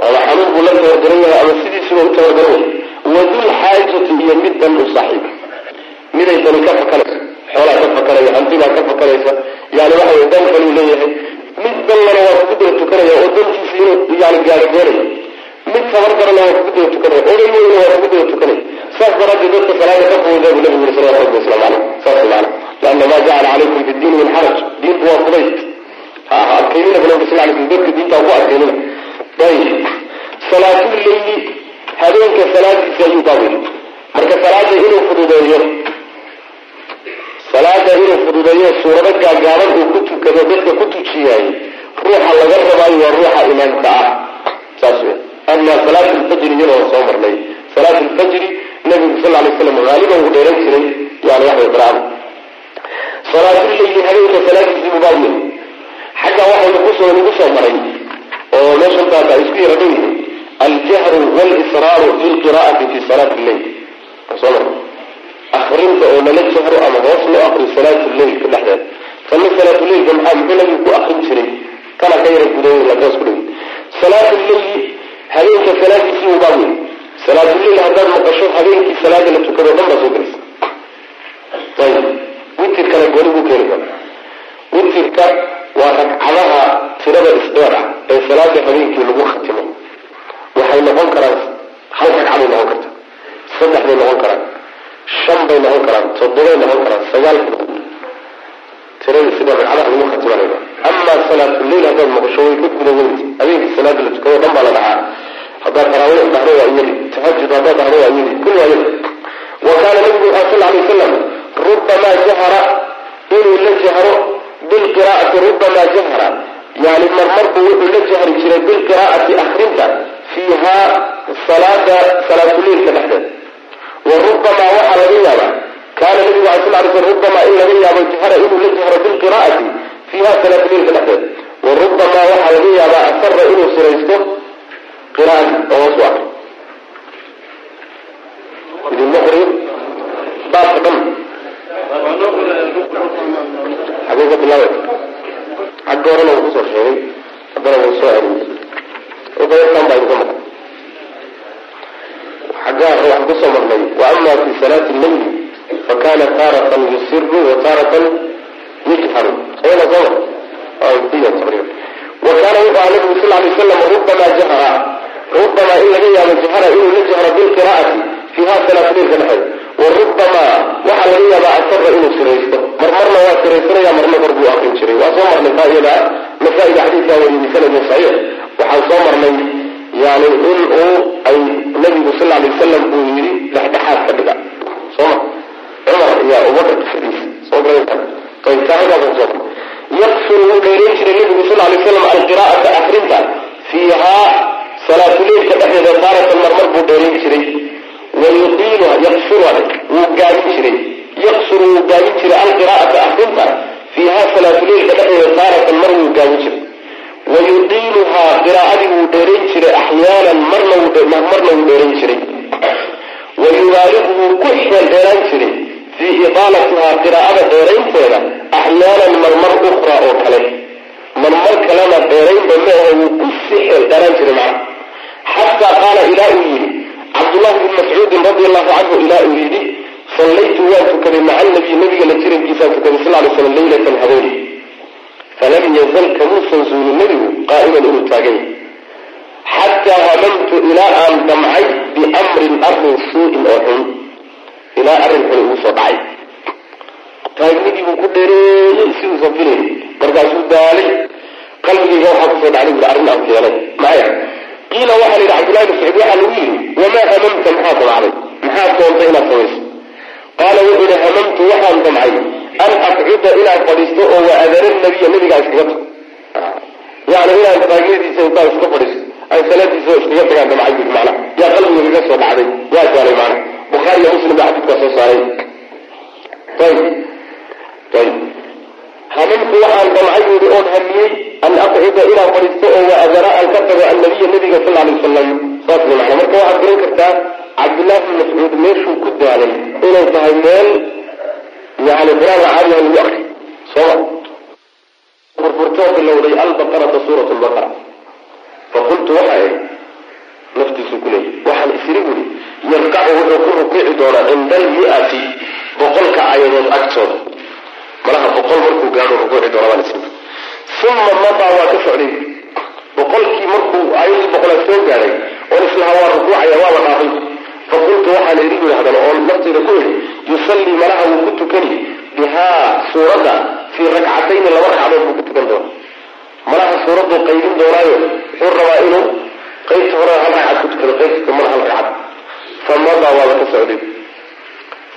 ama xanuun buu la tabardaran yahay ama sidiisuba u tabardaran yahay wadul xaajati iyo mid dan u saaxiiba miday dani ka fakanayso xoolaa ka fakanaya hantibaa ka fakanaysa yani waxa wey dan kaluu leeyahay mid danlana waa kugu daba tukanaya oo dantiisa gaaro doonaya mid tabar darana waa kugu daba tukanaya oday weyna waa kugu daba tukanaya. Saas daraaddeed dadka salaada ka fooda buu nabigu yiri salawatu rabbi waslamu caleyh saas macana liana maa jacala calaykum fi diini min xaraj. Diinku waa fudayd. Ha ha adkaynina bu nabi sal lay slam dadka diinta ku adkaynina ayib salaatuleyli habeenka salaadiisa ayuu baabay. Marka salaada inuu fududeeyo salaada inuu fududeeyo suurado gaagaaban uu ku tukado dadka ku tujiyaay ruuxa laga rabaayo waa ruuxa imaamka ah. Saas wey ama salaat lfajri iyada waan soo marnay. Salaat lfajri nabigu sal lay slam haaliban uu dheeran jiray yani waxway qiraada salaatuleyli habeenka salaadiisii mubaawil xagga waxaynu ku soo nagu soo maray oo meeshan taata isku yara dhow aljahru walisraaru fi salaati lleyl soo marnay akrinta oo lala jahro ama hoos loo akriyo salaatuleylka dhexdeeda tanna salaatuleylka maxaa muxuu nabigu ku akrin jiray? Kana ka yara dhigi salaatuleyli habeenka salaadiisii u baab wey salaatuleyl haddaad maqasho habeenkii salaada la tukado dhan baa soo gelaysa ayib witirkana gooni buu keeni doona witirka waa ragcadaha tirada isdheer ah ee salaada habeenkii lagu khatimo. Waxay noqon karaan hal ragcaday noqon karta saddex noqon karaan shan bay noqon karaan toddobay noqon karaan sagaal tirada sida ragcadaha lagu khatimanayna amaa salaatuleyl haddaad maqasho way ka guda weynta habeenkii salaada la tukado dhan baa la dhahaa haddaad taraawiix dhahdo waa iyadi tahajud haddaad dhahdo waa iyadi kulli waa iyadi wa kaana nabigu wuxuu sal alay wasalam rubamaa jahara inuu la jahro bilqiraa'ati rubamaa jahara. Yani marmarbu wuxuu la jahri jiray bilqiraa'ati akrinta fiihaa salaada salaatuleylka dhexdeeda wa rubamaa waxaa laga yaabaa. Kaana nabigu ala sal sl rubamaa in laga yaabo jahara inuu la jahro bilqiraa'ati fiiha salaatuleylka dhexdeeda wa rubamaa waxaa laga yaabaa asara inuu siraysto qiraadi oo hoos u akri baabka dhan. Xagee ka bilaabay xagga horena wuu ku soo sheegay haddana wuu soo celiyey baa idinka maqan xaggaa waxaan ku soo marnay. Wa fi salaati leyli fakana taaratan yusiru wa taaratan yajharu ayana soo mar taqriban wa kaana wuxuu nabigu sal lay slam rubamaa jahra rubamaa in laga yaabo jahra inuu la jahro bilqiraa'ati fiiha salaatuleylka dhexeed wa rubamaa waxaa laga yaabaa asara inuu siraysto. Marmarna waa siraysanaya marna kor buu akrin jiray. Waa soo marnay taa iyada masaa-ida xadiidkaa bisanadin saxiix waxaan soo marnay yani in uu ay nabigu sal lay wasalam uu yidhi dhexdhexaad ka dhiga. Soo ma? Cumar iyo abubakar qisadiisa soo garaysa ayb taahidaasan soo yaqsuru wuu dheerayn jiray nabigu sal lay slam alqiraa'ata akrinta fiihaa salaatuleylka dhexdeeda taaratan marmar buu dheerayn jiray. Wayudiiluha yaqsuruha wuu gaabin jiray. Yaqsuru wuu gaabin jiray alqiraa'ata akrinta fiihaa salaatuleylka dhexdeeda taaratan mar wuu gaabin jiray wayudiiluhaa qiraa'adii wuu dheerayn jiray axyaanan marna wuu dheerayn jiray wayubaaligu wuu ku xeel dheeraan jiray fii idaalatihaa qiraa'ada dheeraynteeda axyaanan marmar ukhraa oo kale marmar kalena dheeraynba ma ahe wuu ku sii xeel dheeraan jiray macna xataa qaala ilaa uu yidhi cabdullahi bn mascuudin radi allahu canhu ilaa uu yidhi sallaytu waan tukaday maca nabiy nabiga la jirankiisaan tukaday sal lay slam leylatan habeen falam yazal kamuusan zuulin nebigu qaa'iman inuu taagan yahay xataa hamamtu ilaa aan damcay biamrin arrin suu-in oo xun ilaa arrin xun igu soo dhacay taagnidii buu ku dheereeyey siduusan filayn markaasuu daalay qalbigayga waxaa ku soo dhacday bui arrin aan keenay maya qiila waxaa la yidhi cabdullahi bin saciid waxaa lagu yidhi wamaa hamamta maxaa damacday maxaad doontay inaad samayso qaala wuxuu yihi hamamtu waxaan damcay an aqcuda inaan fadhiisto oo wa adara nabiya nabigaa iskaga tago yani inaan taagnadiisa intaan iska fadhiisto ay salaadiisa iskaga tagaan damcay bui macna yaa qalbiga kaga soo dhacday waa gaalay macna bukhaari iyo muslim baa xadiidkaa soo saaray ayb ayb hamamtu waxaan damcay buui oon hamiyey an aqcuda inaan fadhiisto oo wa aan ka tago annabiya nabiga sal alay wasalam saas macna marka waxaad garan kartaa cabdullahi bin mascuud meeshuu ku daalay inay tahay meel yani qur'aanka caadiga lagu akri sooma furfurtoo bilowday albaqarata suurat lbaqara faqultu waxa ihi naftiisu ku leeyay waxaan isiri buri yarkacu wuxuu ku rukici doonaa cinda almiati boqolka aayadood agtooda. Malaha boqol markuu gaadho rukuuci doona baan isiri uma mataa waa ka socday. Boqolkii markuu aayadii boqolaad soo gaadhay oon islaha waa rukuucaya waaba dhaafay faqultu waxaan idhi yidhi haddana oon naftayda ku idhi yusallii malaha wuu ku tukani bihaa suuradda fii rakcatayni laba ragcadood buu ku tukan doona malaha suuradduu qaybin doonaayo wuxuu rabaa inuu qaybta hore hal ragcad ku tukado qaybta dambana ragcad. Fa madaa waaba ka socday?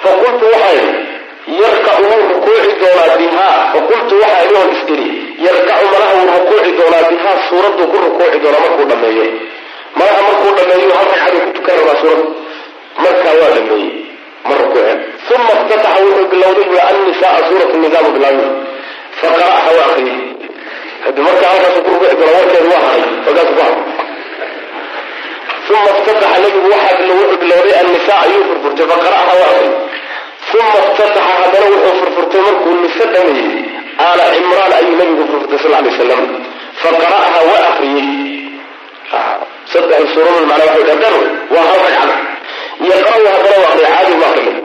Faqultu waxaa idhi yarkacu wuu rukuuci doonaa bihaa. Faqultu waxaa idhi oon is idhi yarkacu malaha wuu rukuuci doonaa bihaa suuradduu ku rukuuci doonaa markuu dhameeyo malaha markuu dhameeyo hal ragcaduu ku tukan rabaa suuradda markaa waa dhameeyey ma rukuuceen uma iftataxa wuxuu bilowday bui annisaa suurat nisaabu bilaabay faqara'aha waa akriyey hadi markaa halkaasu ku rukuuci waa haray halkaasu ku haray. Uma iftataxa nabigu waxaa wuxuu bilowday annisaa ayuu furfurtay faqara'aha waa akriyey uma iftataxa haddana wuxuu furfurtay markuu nise dhameeyey aala cimraan ayuu nabigu furfurtay sal lay slam faqara'aha waa akriyey. Saddex suuradod macnaa waxay dhadhar waa hal ragcad yaqra'u haddana waa akriya caadi ma akrinay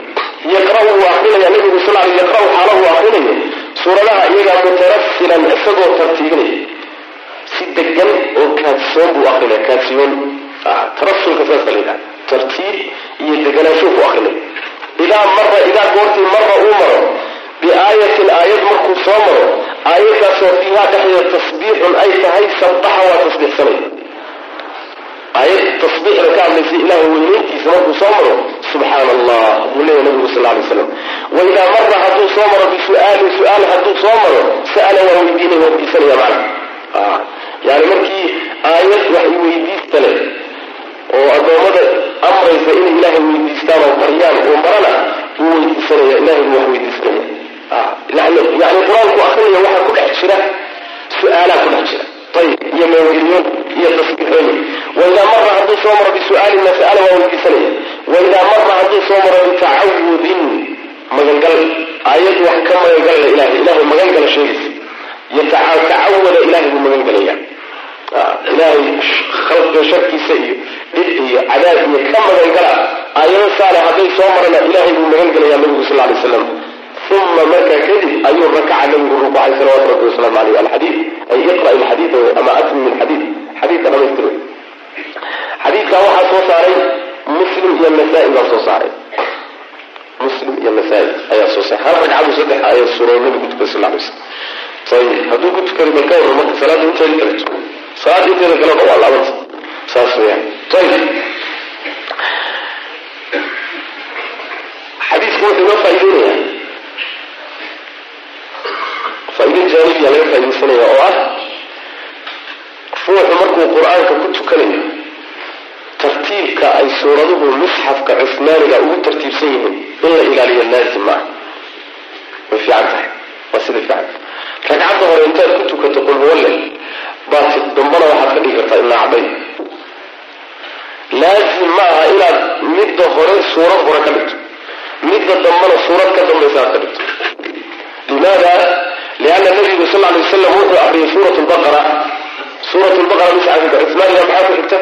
yaqra'u wuu nabigu sal l yaqra'u xaala uu akrinaya suuradaha iyagaa mutarasilan isagoo tartiibinaya si degan oo kaadsoon buu akrinaya kaadsiyoon tarasulka saasa la yidhaha tartiib iyo deganaanshow ku akrinaya idaa mara idaa goortii mara uu maro biaayatin aayad markuu soo maro aayaddaasoo fiihaa dhexdeeda tasbiixun ay tahay sabbaxa waa tasbiixsanaya aayad tasbiixda ka hadlaysa ilahay weyneyntiisa markuu soo maro subxaana allah buu leeyahy nabigu sal lay slam waidaa mara hadduu soo maro bisu'aalin su'aal hadduu soo maro sa'ala waa weydiinay waa weydiisanaya macna yani markii aayad wax weydiista leh oo addoommada amraysa inay ilaahay weydiistaan oo baryaan oo marana wuu weydiisanaya ilahay buu wax weydiisanaya yani qur'aanku akrinaya waxaa ku dhex jira su'aalaa ku dhex jira iyo meeweliyoon iyo tasbiixooyin waidaa mara hadduu soo maro bisu'aalin mas'ala waa weydiisanaya. Waidaa mara hadduu soo maro bitacawudin magangal aayad wax ka magangalaya ilahay ilahay magangala sheegaysa. Yatacawada ilahay buu magangalaya. Ilaahay khalqiga sharkiisa iyo dhib iyo cadaab iyo ka magangala. Aayado saale hadday soo marana ilahay buu magangelaya nabigu sal lay slam uma markaa kadib ayuu rakaca nabigu rukucay salawatu rabbi wasalaamu aleyh alxadiid ay iqra lxadiid ama atmi lxadiid xadiidka dhamaystir xadiidka waxaa soo saaray muslim iyo nasaa-i baa soo saaray muslim iyo nasaa-i ayaa soo saaray hal ragcadu saddex ayaa suurada nabigu tukay sal lay slam ayib hadduu ku tukari bal ka marka salaada inteeda kaleto salaada inteeda kalena waa laabanta saas weyaan ayib xadiisku wuxuu inoo faa'iideynaya faa'iide jaanibiya laga faaidaysanaya oo ah ruuxu markuu qur'aanka ku tukanayo tartiibka ay suuraduhu musxafka cusmaaniga ugu tartiibsan yihiin in la ilaaliyo laazim maaha way fiican tahay waa sida fiican. Ragcadda hore intaad ku tukato qul huwalle baad dambana waxaad ka dhigi kartaa ilaa caday laazim ma aha inaad midda hore suurad hore ka dhigto midda dambana suurad ka dambaysa aad ka dhigto. Limaada lianna nabigu sal lay wasalam wuxuu akriyay suurat lbaqara suurat lbaqara misxafka cismaaniga maxaa ku xigta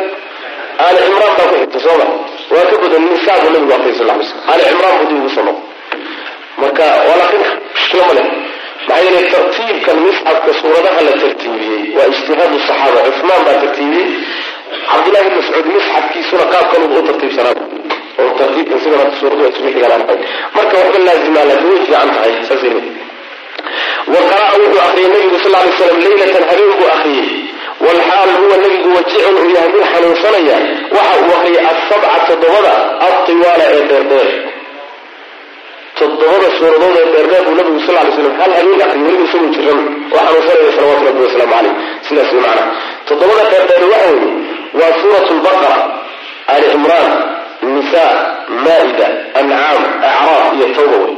aali cimraan baa ku xigta sooma waa ka badan nisaa nabigu akriyay sal lay slam aali cimraan buu dib ugu soo noqo marka waa la akrin mushkilo ma leh maxaa yeelay tartiibkan misxafka suuradaha la tartiibiyey waa ijtihaadu saxaaba cusmaan baa tartiibiyey cabdullahi ibn mascuud misxafkiisuna qaabkan u tartiibsanaa oo tartiibkan sidana suuradu isugu xigaan tahay marka waxba laazimaa laakiin way fiican tahay saas wa wuxuu akriyay nabigu sal lay slam leylatan habeen buu akriyey walxaal huwa nabigu wajicun uu yahay mid xanuunsanaya. Waxa uu akriyay asabca toddobada altiwaala ee dheerdheer toddobada suuradood ee dheerdheer buu nabigu sal lay slam hal habeen akriy weliba isagoo jiran. Oo xanuunsanaya salawatu rabbi wasalaamu caleyh sidaas macana toddobada dheerdheer waxa weeye waa suurat lbaqara ali cimraan nisa maa'ida ancaam acraaf iyo tawba wey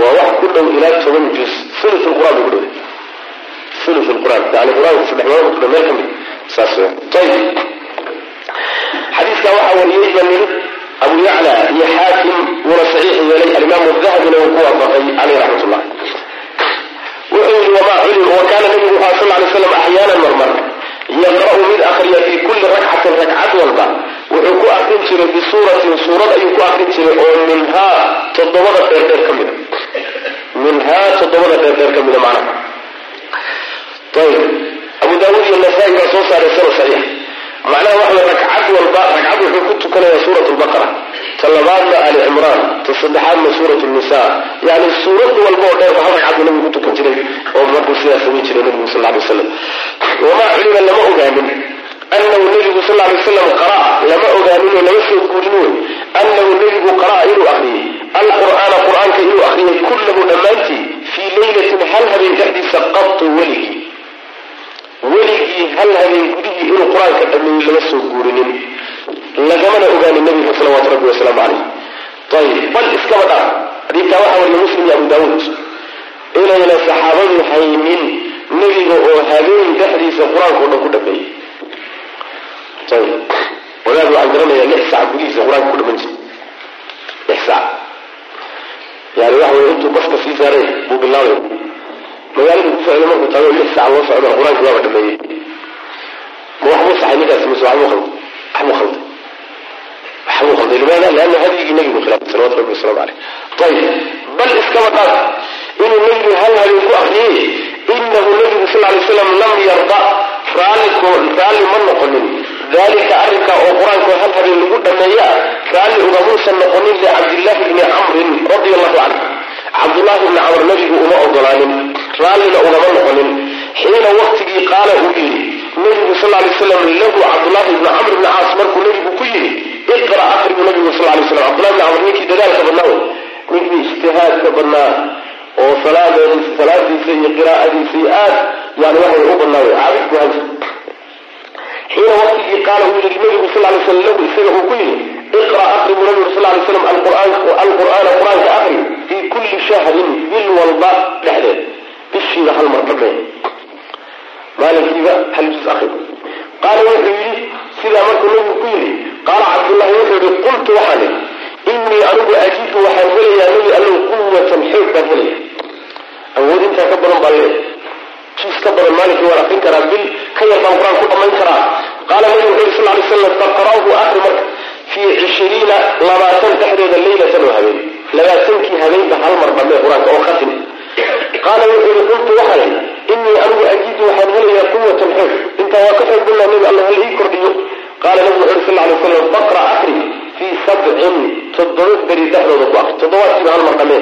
waa wax ku dhow ilaa toban juz ulu quraan bay ku dhowday ulu quraan. Yani qur'aanka saddex meelood ku dhow. Meel ka mid. Saas ayib xadiiskaa waxaa wariyey baa niri abu yacla iyo xaakim wuuna saxiix yeelay. Alimaamu dahabina uu ku waafaqay caleyh raxmat wuxuu yihi wamaa culim wa kaana nabigu wuxuu sal lay slam axyaanan marmar yaqra'u mid akriya fii kulli rakcatin ragcad walba wuxuu ku akrin jiray bisuuratin suurad ayuu ku akrin jiray oo minhaa toddobada dheerdheer ka mida minhaa toddobada dheerdheer ka mida macnaha. Ayib abu daawuud iyo nasaa-i baa soo saaray sana saxiix. Macnaha waxa way ragcad walba ragcad wuxuu ku tukanaya suurat lbaqara ta labaadna ali cimraan ta saddexaadna suurat nisa yani suurad walba oo dheerba hal ragcad nabigu ku tukan jiray oo markuu sidaa samayn jiray nabigu sal lay wasalam wamaa culima lama ogaanin anahu nebigu sal lay wasalam qara'a lama ogaaninoo lama soo guurin wey anahu nebigu qara'a inuu akriyey alqur'aana qur'aanka inuu akriyay kullahu dhammaantii fii leylatin hal habeen dhexdiisa qatu weligii weligii hal habeen gudihii inuu qur'aanka dhameeyey lama soo guurinin lagamana ogaanin nabiga salawaatu rabbi wasalaamu caleyh ayib bal iskaba dhaa xadiidkaa waxaa wariya muslim iyo abu daawuud inayna saxaabadu haynin nebiga oo habeen dhexdiisa qur'aanka o dhan ku dhameeyey wadaad waxaan garanayaa lix sac gudihiisa qur'aanka ku dhaman jiray lix sac yani waxa weye intuu baska sii saaray buu bilaabay magaalada ku socda markuu tago lix sac loo socdo qur'aanka waaba dhameeyey ma waxbuu saxay ninkaas mise waxbuu khalday waxbuu khalday waxbuu khalday limaada lianna hadyigii nabigu khilaafay salawatu rabbi wasalaamu caleyh ayib bal iskaba dhaaf inuu nebigu hal habeen ku akriyey inahu nebigu sal lay slam lam yarda raalli ma noqonin dalika arrinkaa oo qur'aanka hal habeen lagu dhameeya raalli ugamuusan noqonin licabdillahi bni camrin radi allahu canhu cabdullahi bni camr nebigu uma ogolaanin raallina ugama noqonin. Xiina waqtigii qaala uu yidhi nebigu sal lay slam lahu cabdullahi bni camr bni caas markuu nebigu ku yidhi iqra akribu nabigu sal lay slam cabdullahi bni camr ninkii dadaalka badnaa ninkii ijtihaadka badnaa oo salaadiisa iyo qiraa'adiisa iyo aad yani waxa u badnaa caabid bu hajir xiina waqtigii qaala uu yidhi nabigu sal lay slam lahu isaga uu ku yidhi iqra akribu nabigu sal lay slam alqur'aana qur'aanka akri fii kulli shahrin bil walba dhexdeed bishiiba hal mar dhamee maalinkiiba hal juz akri qaala wuxuu yidhi sidaa markuu nabigu ku yidhi qaala cabdullahi wuxuu yihi qultu waxaan idhi inii anigu ajidu waxaan helayaa nebi allow quwatan xoog baan helaya awood intaa ka badan baan leeya jiis ka badan maalinkii waan akrin karaa bil ka yar baan qur'aan ku dhamayn karaa. Qaala nabigu wuxu sal lay slam faqra'hu akri marka. Fii cishiriina labaatan dhexdeeda leylatan oo habeen. Labaatankii habeenba hal mar dhamee qur'aanka oo khatim. Qaala wuxuu yihi qultu waxaan idhi inii anigu ajidu waxaan helayaa quwatan xoog. Intaa waa ka xoog badnaa nebi alla hal ii kordhiyo. Qaala nabigu wuxu sal lay slam faqra akri fii sabcin toddoba beri dhexdooda ku akri toddobaadkiiba hal mar dhamee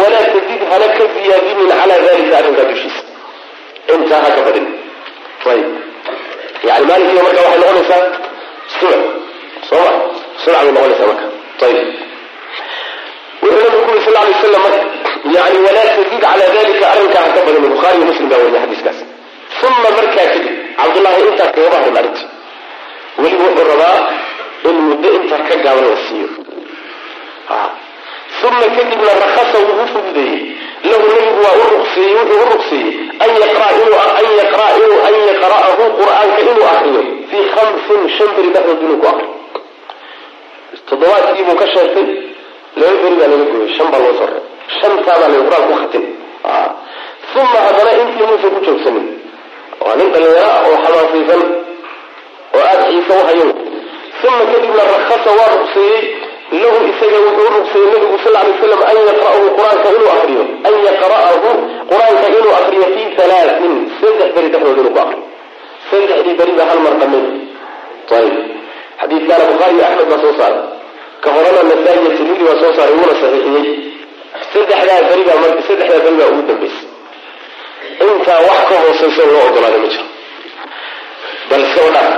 walaa tazid hana ka ziyaadinin calaa dalika arrinkaa dushiisa intaa ha ka badin yani maalinkiiba marka waxay noqonaysaa subac soo ma? Subac bay noqonaysaa marka. Ayib wuxuu nabigu ku yuri sal lay slam marka yani walaa tazid calaa dalika arrinkaa ha ka badin bukhaari iyo muslim baa weriya xadiiskaas uma markaa kadib cabdullahi intaa kagama harin arrinta weli wuxuu rabaa in muddo intaa ka gaaban la siiyo uma kadibna rakasa wuu u fududeeyey. Lahu nebigu waa u wuxuu u ruqseeyey an yaqra'ahu qur'aanka inuu akriyo fii khamsin shan beri dhexdood inuu ku akriyo toddobaadkii buu ka sheegtay laba beri baa laga gooyey shan baa loo soo reeb shantaadaa la qur'aan ku khatim uma haddana intii muusa ku joogsanin waa nin dhalinyaro ah oo xamaasaysan oo aada xiise u hayo uma kadibna rakasa waa ruqseeyey lahu isaga wuxuu u rugsayay nabigu sal lay slam an yaqra'ahu qur'aanka inuu akriyo an yaqra'ahu qur'aanka inuu akriyo fii halaatin saddex beri dhexdood inuu ku akriyo. Saddexdii beriba hal mar dhamay ayib xadiidkaana bukhaari iyo axmed baa soo saaray. Ka horena nasaa-i iyo tirmidi waa soo saaray wuuna saxiixiyey. Saddexdaa berigaa mar saddexdaa berigaa ugu dambaysay intaa wax ka hoosayso loo ogolaaday ma jiro. Bal iska wadhaa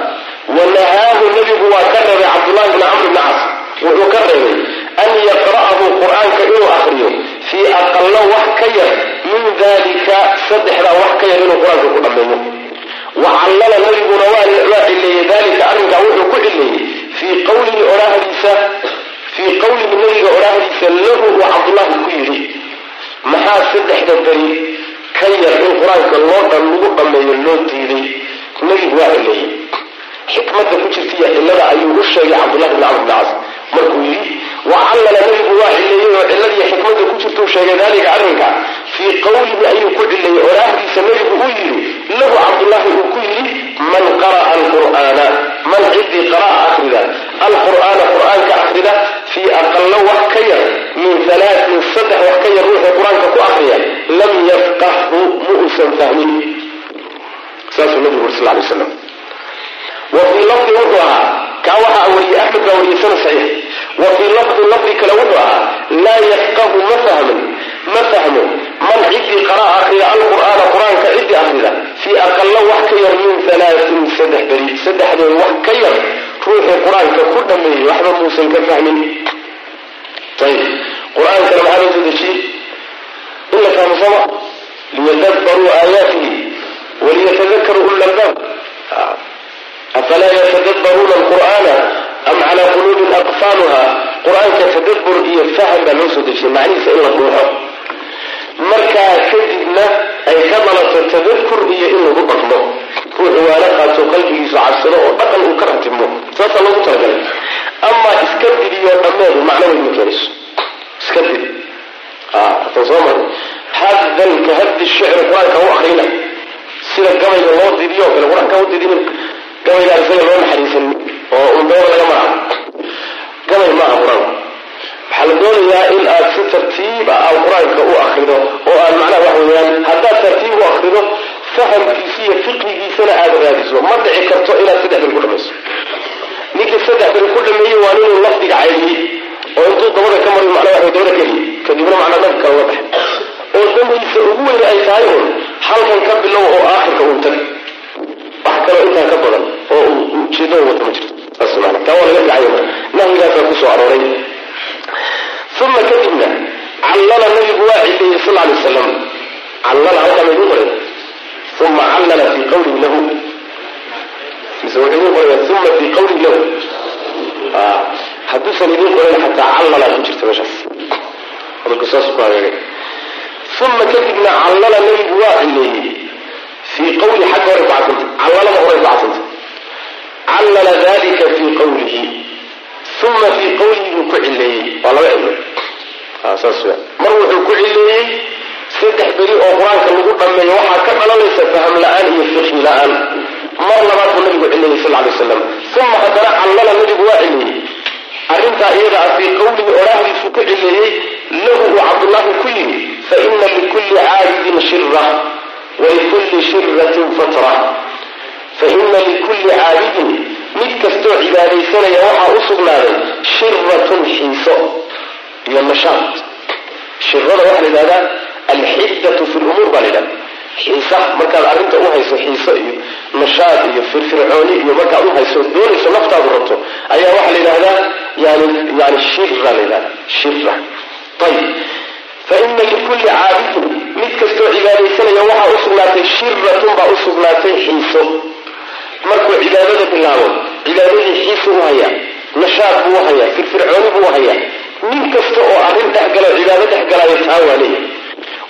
wanahaahu nabigu waa ka reebay cabdullahi bni camr bni cas wuxuu ka reebay an yaqra'ahu qur'aanka inuu akriyo fii aqalo wax ka yar min dalika saddexdaa wax ka yar inuu qur'aanka ku dhammeeyo wacallala nabiguna waa cileeyey dalika arrinkaa wuxuu ku cileeyey fii qawlihi odhaahdiisa fii qawlihi nabiga odhaahdiisa lahu uu cabdullahi ku yidhi maxaa saddexda beri ka yar in qur'aanka loo lagu dhammeeyo loo diiday? Nabigu waa cileeyey xikmada ku jirta iyo cillada ayuu u sheegay cabdullahi bni camr bni cas markuu yidhi wacallala nabigu waa cileeyey oo cilladiiyo xikmada ku jirta u sheegay dalika arrinka. Fii qawlihi ayuu ku cileeyey oraahdiisa nabigu uu yidhi lahu cabdullahi uu ku yidhi man qara'a alqur'aana man ciddii qara'a akrida alqur'aana qur'aanka akrida fii aqalo wax ka yar min halaatin saddex wax ka yar ruuxuu qur'aanka ku akriya lam yafqahhu ma uusan fahmin saasuu nabigu uri sal lay slam wa fii lafdi wuxuu ahaa kaa waxaa wariyey axmed baa wariyey sana saxiix wa fii lafdi lafdi kale wuxuu ahaa laa yafqahu ma fahmin ma fahmo man ciddii qara'a akrida alqur'aana qur'aanka ciddii akrida fii aqalo wax ka yar min halaatin saddex beri saddexdood wax ka yar ruuxuu qur'aanka ku dhameeyey waxba muusan ka fahmin. Ayib qur'aankana maxaa loo soo dejiyey in la fahmo liyadabbaruu aayaatihi waliyatadakaru ullalbaab afalaa yatadabbaruuna alqur'aana am calaa quluubin aqfaaluha qur'aanka tadabbur iyo fahm baa loo soo dejiyey macnihiisa in la dhuuxo markaa kadibna ay ka dhalato tadakur iyo in lagu dhaqmo ruuxu waana qaato qalbigiisu cabsado oo dhaqan uu ka ratibmo saasaa loogu talagalay amaa iska didiyo dhammeedu weyn ma keenayso iska did tan soo mara haddan ka haddi shicri qur'aanka u akrina sida gabayga loo didiyo kale qur'aanka u didinin gabaygaan isaga loo naxariisan oo undooda laga maraco gabay maaha qur'aanku waxaa la doonayaa in aad si tartiib ah aad qur'aanka u akrido oo aad macnaha wax weeyaan haddaad tartiib u akrido fahamkiisa iyo fiqhigiisana aada raadiso. Ma dhici karto inaad saddex beri ku dhamayso. Ninkii saddex ku dhameeyey waa ninuu lafdiga caydiyey oo intuu dabada ka maray macnaa wax dabada keliya kadibna macnaa dhanka kale uga baxay. Oo dantiisa ugu weyne ay tahay un halkan ka bilow oo aakhirka uu tag wax kaloo intaa ka badan oo ujeedada wata ma jirto. Waa laga ficayo nahyigaasaa ku soo arooray. Uma kadibna callala nabigu waa cileeyey sal lay wasalam callala halkaa maydin qoray uma callala fii qawlihi lahu. Mise wuxuu idin uma fii qawlihi lahu. Hadduusan idin qorayn xataa callala ku jirta meeshaas. Hadalku saas ku hagaagay uma kadibna callala nabigu waa cileeyey fii qawli xagga hore ku casanta callalada hore ku casanta callala dalika fii qawlihi uma fii qawlihi buu ku cileeyey waa laba w mar wuxuu ku cileeyey saddex beri oo qur'aanka lagu dhameeyo waxaa ka dhalanaysa faham la'aan iyo fiqhi la'aan mar labaad buu nabigu cileeyey sal lay waslam uma haddana callala nabigu waa cileeyey arrintaa iyada ah fii qawlihi oraahdiisuu ku cileeyey lahu uu cabdullaahi ku yidhi faina likulli caabidin shira walikulli shiratin fatra faina likulli caabidin mid kastoo cibaadaysanaya waxaa u sugnaaday shiratun xiiso iyo nashaad shirada waxaa la yidhahdaa alxiddatu fi lumuur baa la yidhahda xiisa markaad arrinta u hayso xiiso iyo nashaad iyo firfircooni iyo markaad u hayso doonayso naftaadu rabto ayaa waxaa la yidhahdaa yani yani shira la yidhahda shira ayib faina likulli caabidin mid kastoo cibaadaysanaya waxaa u sugnaatay shiratun baa u sugnaatay xiiso markuu cibaadada bilaabo cibaadadii xiisa u hayaa nashaad buu hayaa firfircooni buu hayaa. Nin kasta oo arrin dhexgalo cibaado dhexgalaayo taa waa leeyahay.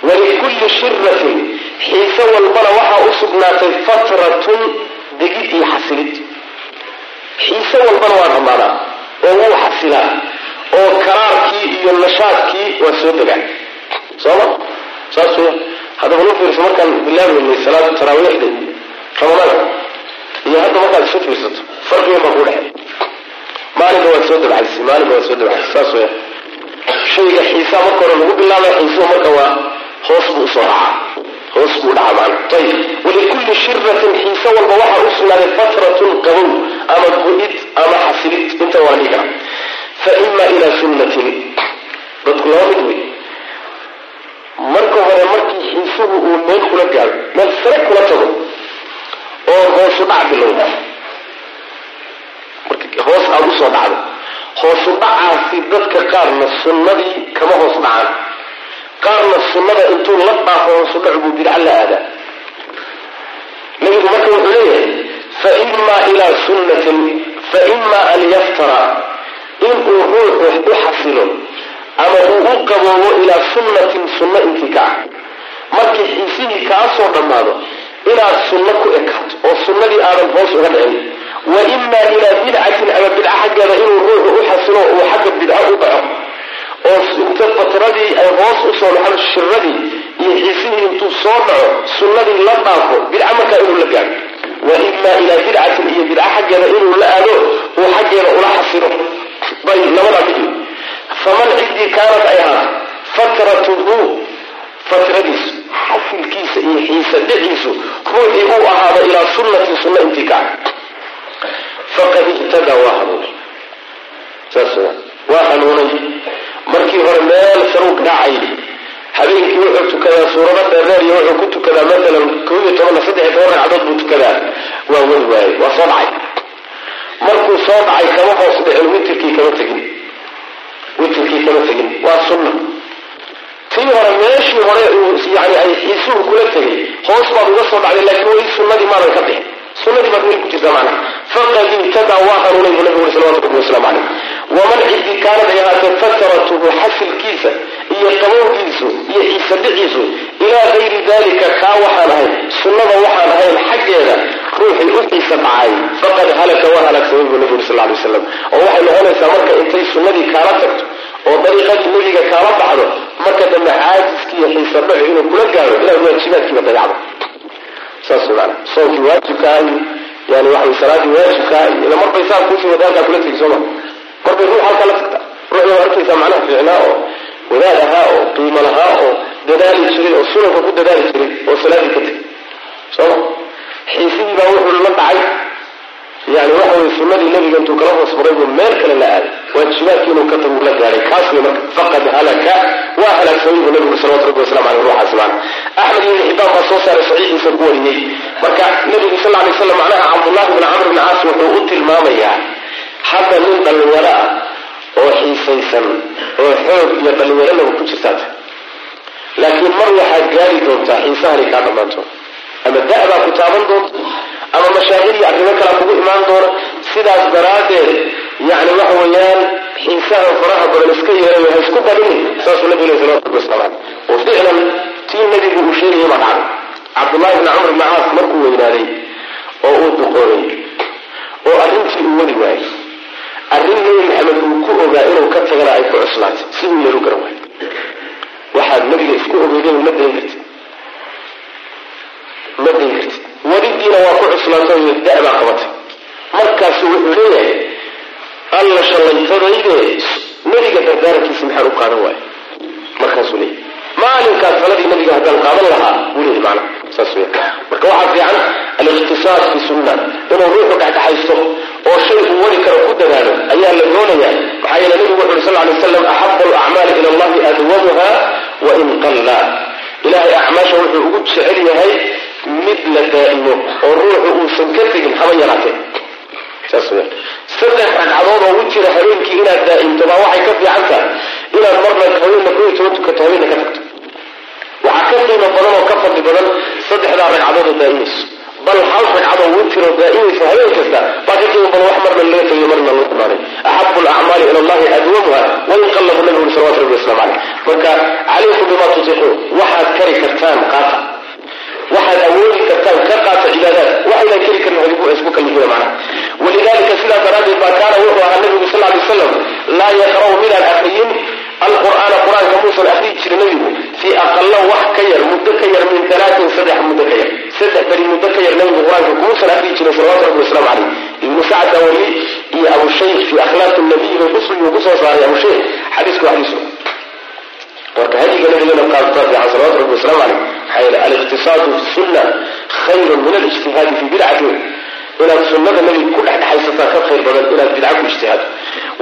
Walikulli shiratin xiise walbana waxaa u sugnaatay fatratun degid iyo xasilid xiise walbana waa dhammaadaa oo wuu xasilaa oo karaarkii iyo nashaadkii waa soo degaa. Sooma saas weya haddaba lu fiirso markaan bilaabaynay salaada taraawiixda iyo ramadaanka iyo hadda markaad isu fiirsato farqigan baa kuu maalinka waad soo dabcaysa maalinka waad soo dabcaysa saas weya shayga xiisaa marka hore lagu bilaabay xiisuhu marka waa hoos buu u soo dhacaa hoos buu dhaca maana ayib walikulli shiratin xiise walba waxaa u sugnaaday fatratun qabow ama go-id ama xasilid inta waa kara fa ilaa sunnatin dadku laba mid wey marka hore markii xiisuhu uu meel kula gaaro meel sare kula tago oo hoosu dhac bilowda. Hoos aad u soo dhacdo. Hoosu dadka qaarna sunnadii kama hoos dhacaan. Qaarna sunnada intuu la dhaafo hoosu dhac buu bidca la aadaa nabigu marka wuxuu leeyahay fa ima ilaa sunnatin fa ima an yaftara. Inuu ruuxu u xasilo ama uu u qaboobo ilaa sunnatin sunno intii ka ah. Markii xiisihii kaa soo dhammaado inaad sunno ku ekaato oo sunnadii aadan hoos uga dhicin. Wa ima ilaa bidcatin ama bidca xaggeeda inuu ruuxu u xasilo uu xagga bidco u dhaco oo inta fatradii ay hoos u soo dhaxdo shiradii iyo xiisihii intuu soo dhaco sunnadii la dhaafo bidca markaa inuu la gaaro wa ima ilaa bidcatin iyo bidca xaggeeda inuu la aado uu xaggeeda ula xasilo. Bay labadaa mid faman ciddii kaanad ay ahaato fatratuhu fatradiisu xasilkiisa iyo xiisa dhiciisu ruuxii uu ahaado ilaa sunnatin sunna intii ka faqad ihtadaa waa hanuunay. Saas waa hanuunay. Markii hore meel saruu garaacayay habeenkii wuxuu tukadaa suurado dheereer iyo wuxuu ku tukadaa maalan koo iyo tobanna saddex toban ragcadood buu tukadaa. Waa weli waayey waa soo dhacay. Markuu soo dhacay kama hoos dhicin witirkii kama tegin. Witirkii kama tegin. Waa sunna tii hore meeshii hore xiisuhu kula tegay hoos baad uga soo dhacday laakiin weli sunnadii maadan ka bixin sunnadii baad weli ku jirtaa macnaha faqad ibtadaa waa hanuunay buu nabigu uri salawatu rabbi wasalaamu caleyh waman ciddii kaanad ay ahaatee fataratuhu xasilkiisa iyo qabowgiisu iyo xiisa dhiciisu ilaa gayri dalika kaa waxaan ahayn sunnada waxaan ahayn xaggeeda ruuxii u xiisa dhacay. Faqad halaka waa halaagsamay buu nabigu uri sal alay waslam oo waxay noqonaysaa marka intay sunnadii kaala tagto oo dariiqadii nebiga kaala baxdo. Marka dambe caajiskii iyo xiisa dhacu inuu kula gaaro inaad waajibaadkiiba dayacdo. Saas maana soonkii waajibkaa iyo yani waxa salaadii waajibkaa iyo ila marbay saa kuusii wada halkaa kula tegi sooma marbay ruux halkaa la tagta ruuxii waa arkaysaa macnaha fiicnaa oo wadaad ahaa oo qiimo lahaa oo dadaali jiray oo sunanka ku dadaali jiray oo salaadii ka tegay sooma xiisidii baa wuxuu la dhacay yani waxa weye sunadii nabiga intuu kala hoos maray buu meel kale la aaday. Waajibaadkii inuu ka tagu la gaaray kaas wey marka faqad halaka. Waa halaagsamay buu nabigu salawatu rabbi waslamu aleyh ruuxaasi macna axmed ibn xibaan baa soo saaray saxiixiisa ku wariyey. Marka nabigu sal lay slam macnaha cabdullahi bn camr bn caas wuxuu u tilmaamayaa hadda nin dhallinyaro ah oo xiisaysan oo xoog iyo dhallinyaronaba ku jirtaata laakiin mar waxaad gaari doontaa xiisahani kaa dhammaanto. Ama da-baa ku taaban doonta ama mashaaqil iyo arrimo kalaa kugu imaan doona sidaas daraaddeed yani waxa weeyaan xiisaha faraha badan iska yeelayo ha isku badinin saasuu nabigu leh salawatu oo ficlan tii nabigu uu sheegayay baa dhacday cabdullahi bni camr bni caas markuu weynaaday oo uu duqoobay oo arrintii uu wadi waayey arrin nebi maxamed uu ku ogaa inuu ka tagana ay ku cuslaatay siduu yeelu garan waay waxaad nabiga isku ogeydeen ma dayn kartid. Ma dayn kartid wadidiina waa ku cuslaatay oo da-baa qabatay. Markaasu wuxuu leeyahay alla shallaytadayde nebiga dardaarankiisa maxaan u qaadan waayo markaasuu leeyahy maalinkaas saladii nabiga haddaan qaadan lahaa buu leeyahy macna saas weya marka waxaa fiican alikhtisaas fi sunna inuu ruuxu dhexdhexaysto oo shay uu wadi karo ku dadaalo ayaa la doonaya maxaa yeele nabigu wuxu uri sal lay waslam axabu alacmaali ila allahi adwamuha wain qalla ilahay acmaasha wuxuu ugu jecel yahay mid la daa'imo oo ruuxu uusan ka tegin haba yaraatee. Saddex ragcadood oo witira habeenkii inaad daa'imto baa waxay ka fiican tahay inaad marna haweenna iyo toban tukato haweenna ka tagto waxaa ka qiimo badan oo ka fadli badan saddexdaa ragcadood oo daa'imayso bal hal ragcadoo witiroo daa'imaysa habeen kasta baa ka qiimo badan wax marna laga tegiyo marna lagu imaanay axabu alacmaali ila allahi adwamuha wain qallabu nabigu salawatu rabbi waslamu caleyh marka calaykum bima tutiquun waxaad kari kartaan qaata waxaad awoodi kartaan ka qaata cibaadaad. Waxaynan keri karin isku kalifina macnaha. Walidalika sidaa daraaddeed baa kaana wuxuu ahaa nabigu sal lay wasalam laa yaqra'u midaan akriyin alqur'aana qur'aanka muusan akriyi jirin nabigu fii aqala wax ka yar muddo ka yar min alaatin saddex muddo ka yar. Saddex beri muddo ka yar nabigu qur'aanka kumuusan akriyi jirin salawatu rabbi waslamu caleyh ibnu sacd awali iyo abu shaykh fi akhlaaq nabiy bay ku soo saaray abu shaykh. Xadiisku xadiisu marka hadiga nabigana qaadata fiican salawatu rabbi wasalaamu caleyh maxaa yeele aliqtisaadu fi sunna khayrun min alijtihaadi fi bidcati inaad sunnada nabiga ku dhexdhexaysataa ka khayr badan inaad bidca ku ijtihaado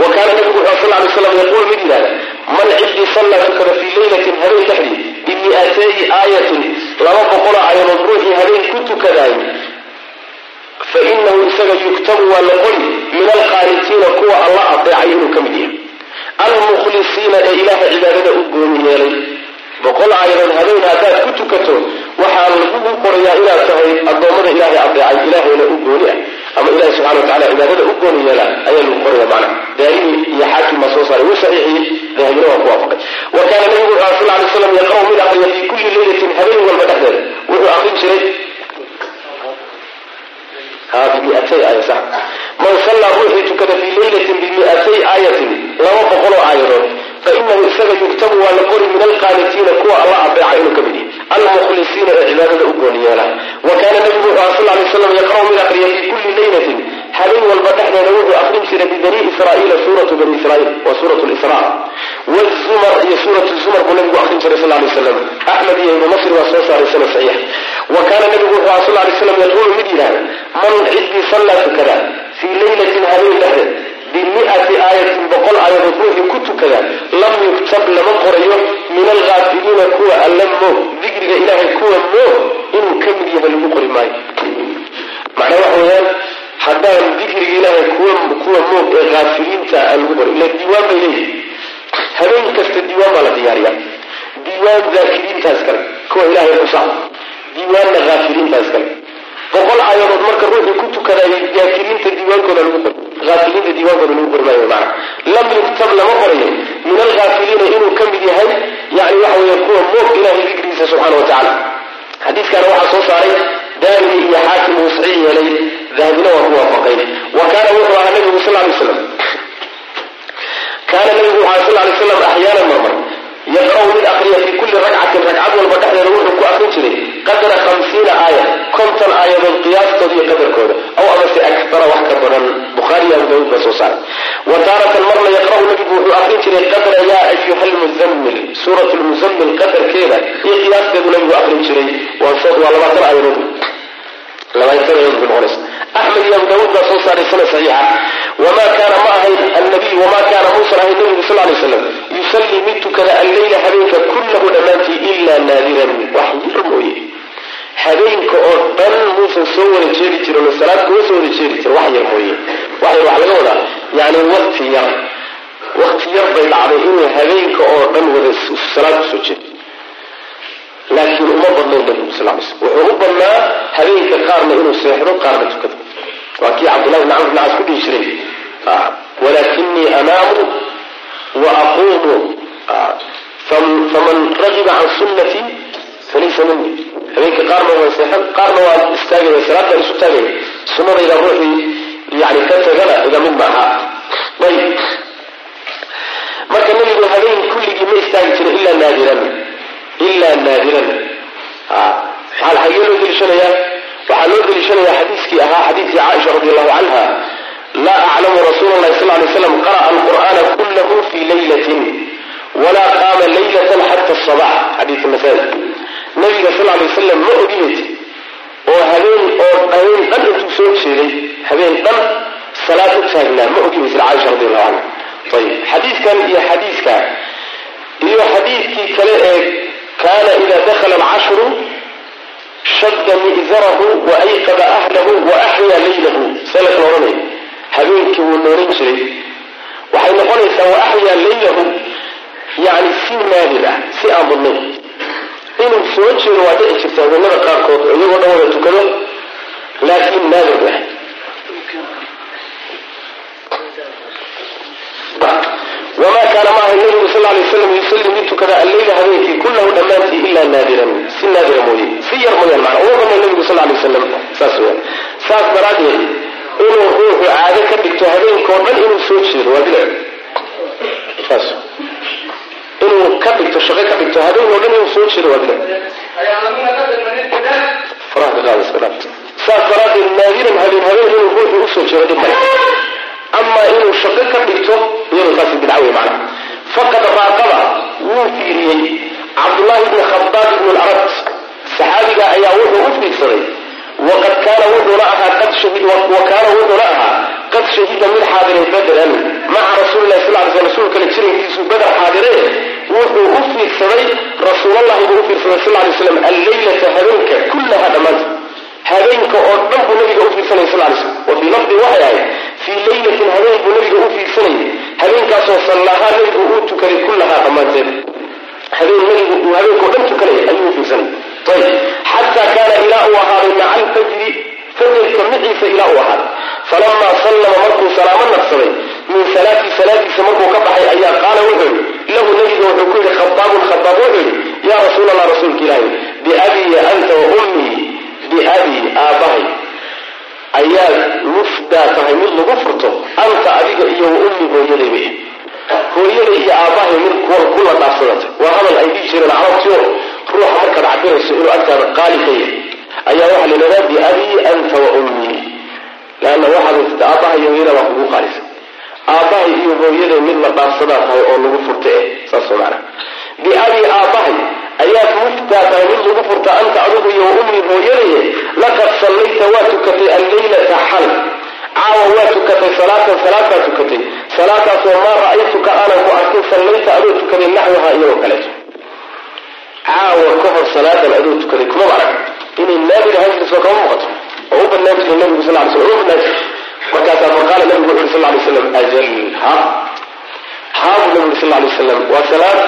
wa kaana nabigu wuxuu sal lay slam yaquulu mid yidhahda man cidii sallaa tukada fii leylatin habeen dhexdii bimi'atayi aayatin laba boqoloo aayadood ruuxii habeen ku tukadaay fa inahu isaga yuktabu waa la qori min alqaanitiina kuwa alla adeecay inuu ka mid yahay almukhlisiina ee ilaaha cibaadada u gooni yeelay. Boqol aayadood habeen haddaad ku tukato waxaa lagugu qorayaa inaad tahay addoommada ilaahay adeecay ilaahayna u gooni ah. Ama ilahi subxana wa tacala cibaadada u gooni yeela ayaa lagu qoraya macna daarimi iyo xaakim baa soo saaray wuu saxiixiyey dahabina waa ku waafaqay. Wa kaana nabigu wuxuu sal lay slam yaqra'u mid aqriya fii kulli leylatin habeen walba dhexdeeda. Wuxuu aqrin jiray man sallaa ruuxii tukada fii leylatin bimi'atay aayatin laba boqoloo aayadood. Fa inahu isaga yugtabu waa la qori min alqaanitiina kuwa alla adeeca inuu ka mid yahay. Almukhlisiina ee cibaadada u gooni wa kaana nabigu wuxuu sal lay slam yaqra'u mid aqriya fii kulli leylatin habeen walba dhexdeeda wuxuu aqrin jiray bibani israa'iila suuratu bani israa'iil waa suuratu lisra wzumar iyo suuratu zumar buu nabigu aqrin jiray sal lay slam axmed iyo ibnu masri waa soo saaray sana saxiix. Wa kaana nabigu wuxuu sal lay slam yaquulu mid yidhahda man ciddii sallaa tukada fii leylatin habeen dhexdeed bimi'ati aayatin boqol aayadood ruuxii ku tukada lam yuktab lama qorayo min alkaafiliina kuwa alla moog dikriga ilaahay kuwa moog inuu ka mid yahay lagu qori maayo macnaa waxa weeyaan haddaan dikriga ilaahay kuwa moog ee kaafiliinta aan lagu qori ila diiwaan bay leeyihi habeen kasta diiwaan baa la diyaariya diiwaan daakiriintaas kale kuwa ilaahay xusa diiwaanna kaafiliintaas kale boqol aayadood marka ruuxii ku tukadaayay daakiriinta diiwaankooda aafiliinta diiwaankooda lagu qori maayo maana lam yuktab lama qorayo. Min alkaafiliina inuu ka mid yahay yani waxa weeye kuwa moog ilahay dikrigiisa subxana wa tacala xadiiskana waxaa soo saaray daarimi iyo xaakim uu saxiix yeelay dahabina waa ku waafaqay. Wa kaana wuxuu ahaa nabigu sal lay slam kaana nabigu wuxu sal lay slam axyaanan marmar yaqra'u mid aqriya fii kulli ragcatin ragcad walba dhexdeeda wuxuu ku aqrin jiray qadra hamsiina aaya konton aayadood qiyaastooda iyo qadarkooda aw amase aktara wax ka badan bukhaari abu daawuud baa soo saaray wa taaratan marna yaqra'u nabigu wuxuu aqrin jiray qadra yaa ayuha lmuzammil suurat lmuzammil qadarkeeda iyo qiyaasteedu nabigu aqrin jiray waa labaatan aayadood iyo abu daawuud baa soo saaray sana saxiixa. Wamaa kaana ma kaana muusan ahayn nabigu sal lay yusallii mid tukada alleyla habeenka kullahu dhammaantii ilaa naadiran wax yar mooye. Habeenka oo dhan muusan soo wada jeeri jirin oo mooye. Wax wadaa. Yani wakti yar. Wakti yar bay dhacday inuu habeenka oo dhan wada salaad ku soo jeedi laakiin uma badnayn nabigu sal lay slam wuxuu u badnaa habeenka qaarna inuu seexdo qaarna tukado waa kii cabdullahi bn camr bn ku dhihi jiray. Walakinii anaamu wa aquumu. Faman ragiba can sunnatii falaysa mini habeenka qaarna waa seexan qaarna waa istaagaya salaad baan isu taagaya sunnadayda ruuxii yani ka tagana iga mid ma aha ayb marka nabigu habeen kulligii ma istaagi jirin ilaa naadiran ilaa naadiran maxaa xagee loo deliishanayaa waxaa loo deliishanayaa xadiiskii ahaa xadiidkii caaisha radi allahu canha laa aclamu rasuula lahi sal lay slam qara'a alqur'aana kullahu fii laylatin walaa qaama laylatan xata sabax xadiidka nasaa nabiga sal lay wasalam ma ogiyet oo habeen oo habeen dhan intuu soo jeeday habeen dhan salaad u taagnaa ma ogi maysa caaisha radi allahu canha ayib xadiidkan iyo xadiidka iyo xadiidkii kale ee kaana ida dakhala alcashru shadda mi'zarahu wa ayqada ahlahu wa axyaa laylahu see la habeenkii wuu nooran jiray waxay noqonaysaa wa axyaa laylahu yani si naadir ah si aan badnayn inuu soo jeedo waa dhici jirta habeenada qaarkood oo iyagoo dhan wada tukado laakiin naadir ah wamaa kaana maaha nabigu sal lay slam yusalli mid tukada alleyla habeenkii kullahu dhammaantii ilaa naadiran si naadira mooye si yar mooyaan mana badnay nabigu sal lay wasalam saas weyaan saas daraaddeed inuu ruuxu caado ka dhigto habeenkao dhan inuu soo jeedo waa bilac saas inuu ka dhigto shaqo ka dhigto habeenkao dhan inuu soo jeedo waa bilac saas daraaddeed naadiran habeen habeen inuu ruuxu u soo jiro dhib male amaa inuu shaqo ka dhigto iyadoo taasi bidca wey macnaha. Faqad raaqaba wuu fiiriyey. Cabdullaahi bni khabaab ibnu larad saxaabiga ayaa wuxuu u fiirsaday waqad kaana wuxuuna ahaa wa kaana wuxuuna ahaa qad shahida mid xaadiray badaran maca rasuulilahi sal ly sl rasuulkale jirankiisu badar xaadire wuxuu u fiirsaday rasuulallahi buu u fiirsaday sal lay slam alleylata habeenka kullaha dhammaanta habeenka oo dhan buu nabiga u fiirsanayay sal lay slam wa fii lafdi waxay ahayd fii leylatin habeen buu nabiga u fiirsanayay. Habeenkaasoo sallahaa nabigu uu tukaday kullahaa dhammaanteed. Habeen nabigu uu habeenkao dhan tukanaya ayuu u fiirsanay. Ayb xataa kaana ilaa uu ahaaday maca alfajri fajarka maciisa ilaa uu ahaaday. Falamaa sallama markuu salaamo naqsaday min salaatii salaadiisa markuu ka baxay ayaa qaala wuxuu yidhi lahu nabiga wuxuu ku yidhi khabaabun khabaab wuxuu yidhi yaa rasuul allah rasuulka ilaahi biabii anta wa ummii biabii aabbahay ayaad mufdaa tahay mid lagu furto anta adiga iyo wa ummi hooyadayba hooyaday iyo aabbahay mid kula dhaafsadatay waa hadal ay dhihi jireen carabtio ruuxa markaad cabirayso inuu agtaada qaali ka yahay. Ayaa waxaa la yidhahdaa biabii anta wa ummii leanna waxaad aabbahay iyo hooyada waa kugu qaalisa aabbahay iyo hooyaday mid la dhaafsadaa tahay oo lagu furta eh saas macana biabii aabbahay ayaad muftaa tahay mid lagu furta anta adigu iyo ummii hooyadaye laqad sallayta waa tukatay alleylata xal caawa waa tukatay salaatan salaad baa tukatay salaadaasoo maa ra'aytuka aanan ku arkin sallayta adoo tukaday naxwaha iyagoo kaleeto caawa ka hor salaadan adoo tukaday kumaba arag inay naadir ahaan jirto kama muuqato oo u banaan nabigu sal slam u banaan markaasaa faqaala nabigu wuxu sal lay slam ajal ha haabu nabi uri sal lay wasalam waa salaad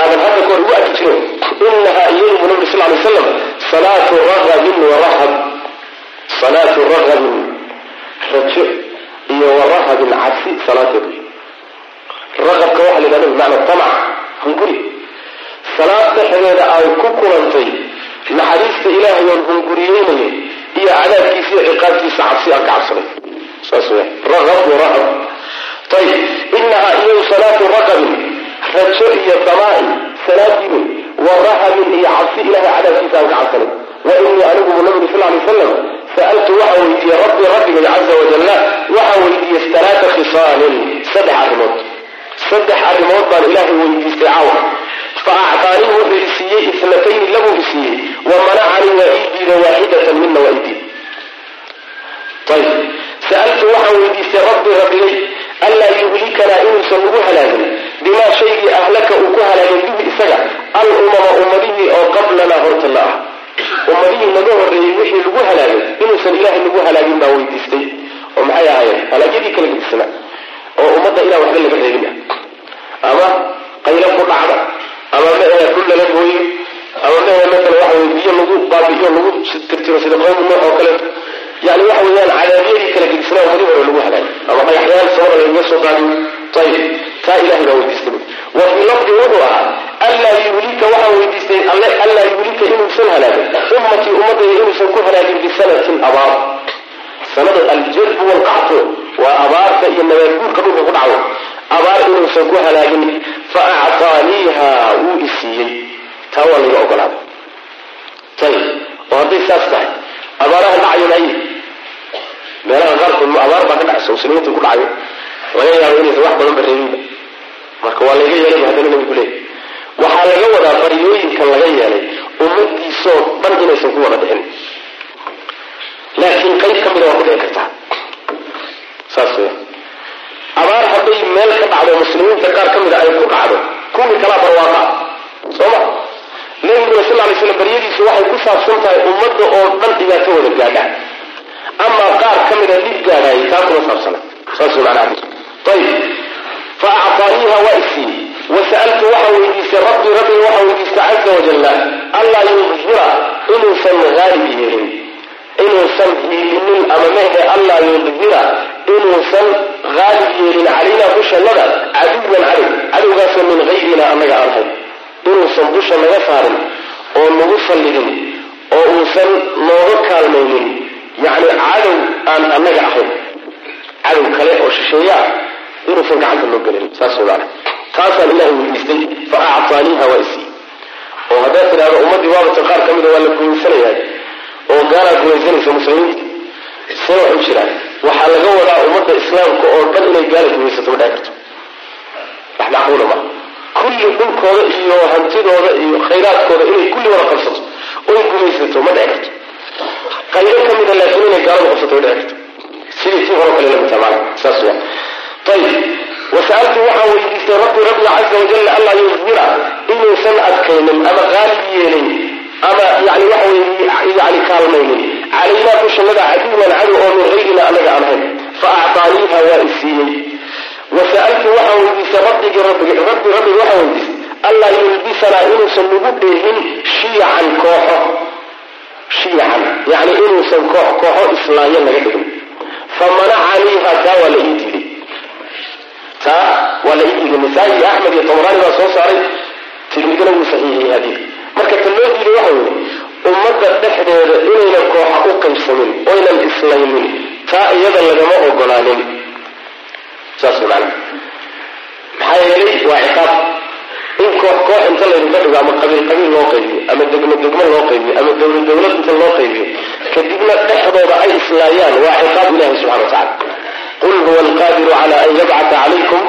aadan hadda kahor ugu arki jirin inahaa iyadu bu nabi sal lay wasalam salaatu ragabin warahab salaatu ragabin rajo iyo warahabin cabsi salaateed raqabka waxaa la yidhahda bimacna tamac hunguri. Salaad dhexdeeda ay ku kulantay naxariista ilaahay oon hunguriyeynayo iyo cadaabkiisa iyo ciqaabtiisa cabsi aan ka cabsanay saas raqab warahab ayib inahaa iyadu salaatu raqabin rajo iyo damaa'i salaadii wey warahabin iyo cabsi ilahay cadaabkiisa aan ka cabsanay wa inii anigu bu nabigu sal lay wasalam sa'altu waxaa weydiiyey rabbii rabbigay caza wajalla waxaa weydiiyey talaata khisaalin saddex arrimood. Saddex arrimood baan ilaahay weydiistay caawa. Fa actaanii wuxuu i siiyey isnatayni labuu i siiyey wa manacanii waa ii diiday waaxidatan midna waa ii diiday ayib sa'altu waxaan weydiistay rabbii rabbigay anlaa yuhlikanaa inuusan nagu halaagin bimaa shaygii ahlaka uu ku halaagay bihi isaga al umama ummadihii oo qablanaa hortana ah. Ummadihii naga horreeyey wixii lagu halaagay inuusan ilaahay nagu halaagin baa weydiistay. Oo maxay ahaayeen? Halaagyadii kala gedisana oo ummadda inaan waxba laga reebin ama qaylo ku dhacda. Ama maahe dhul lala gooyo ama maahe maala waxa biyo lagu baabi'iyo lagu tirtiro sida qowmi nooc oo kaleeto yani waxa weeyaan cadaabyadii kala gedisana ummadi hore lagu halaagay ama dhagaxyaan sabada lagaga soo qaadiyo ayib taa ilahay baa weydiistay. Wa lafdi wuxuu ahaa anlaa yuhlika waxaa weydiistay alle anlaa inuusan halaagin ummatii ummadayda inuusan ku halaagin bisanatin abaar. Sanada aljarbu walqactu waa abaarta iyo nabaadguurka dhulka ku dhacdo. Abaar inuusan ku halaagin fa actaaniiha wuu i siiyey. Taa waa laga ogolaaday. Ayib oo hadday saas tahay abaaraha dhacayo maaye meelaha qaarkood abaar baa ka dhacaysa muslimiinta ku dhacayo laga yaabo inaysan wax badan ba reebinba marka waa laga yeelay haddana nabigu leeyahy waxaa laga wadaa baryooyinkan laga yeelay ummadiisoo dhan inaysan ku wada dhicin laakiin qayb ka mida waa ku dhici kartaa saas abaar hadday meel ka dhacdo muslimiinta qaar ka mida ay ku dhacdo kuwii kalaa barwaaqa soo ma? Nabiguna sal lay slam baryadiisu waxay ku saabsan tahay ummadda oo dhan dhibaato wada gaadha amaa qaar ka mida dhib gaadhaayay taa kuma saabsana saas ayib fa actaaniiha waa isiiyey wasa'altu waxaa weydiistay rabbii rabbiga waxaa weydiistay caza wajalla anlaa yudhira inuusan haalib yeelin. Inuusan hiilinin ama mehe anlaa yudhira inuusan haalib yeelin calaynaa dushannada caduwan cadow cadowgaasoo min hayrina annaga aan inuusan dusha naga saarin oo nagu sallidin oo uusan nooga kaalmaynin yacni cadow aan annaga ahayn. Cadow kale oo shisheeyaa inuusan gacanta loo gelin saas way maana taasaan ilahay weydiistay fa actaaniiha waa isii. Oo haddaad tidhahdo ummaddii waabata qaar ka mida waa la goynsanayahay oo gaalaad gumaysanaysa muslimiinta see wax u jiraan waxaa laga wadaa ummadda islaamka oo dhan inay gaala gumaysato ma dhici karto. Wax macquula ma kulli dhulkooda iyo hantidooda iyo khayraadkooda inay kulli wada qabsato oy gumaysato ma dhici karto qaybo ka mida laakiin inay gaalada qabsato dhici karto sidii tii hore kale lamidta maana saas wa ayib wasa'altu waxaan weydiistay rabbi rabbi caza wajalla allaa yuzhira inuusan adkaynin ama qaalib yeelin ama yani waxa weye yani kaalmaynin. Calaynaa dushanada caduwan cadow oo min hayrina anaga aan ahayn. Fa actaaniiha waa isiiyey wasa'altu waxaan weydiistay rabbigi rabbi rabbi rabbiga waxaan weydiistay allaa yulbisanaa inuusan nagu dheehin shiyacan kooxo shiyacan yani inuusan koox kooxo islaaya naga dhigin. Famanacaniiha taa waa la ii diiday. Taa waa la ii diiday. Nasaa-i axmed iyo tabraani baa soo saaray. Tirmidina wuu saxiixiyey hadiid marka ta loo diiday waxa weeye ummadda dhexdeeda inaynan kooxa u qaybsamin oynan islaynin taa iyada lagama ogolaanin. Saas macana maxaa yeelay waa ciqaab in koox koox inta laydinka dhigo ama qabiil qabiil loo qaybiyo ama degmo degmo loo qaybiyo ama dowlad dowlad inta loo qaybiyo kadibna dhexdooda ay islaayaan waa ciqaab ilahi subxana wa qul huwa alqadiru cala an yabcata calaykum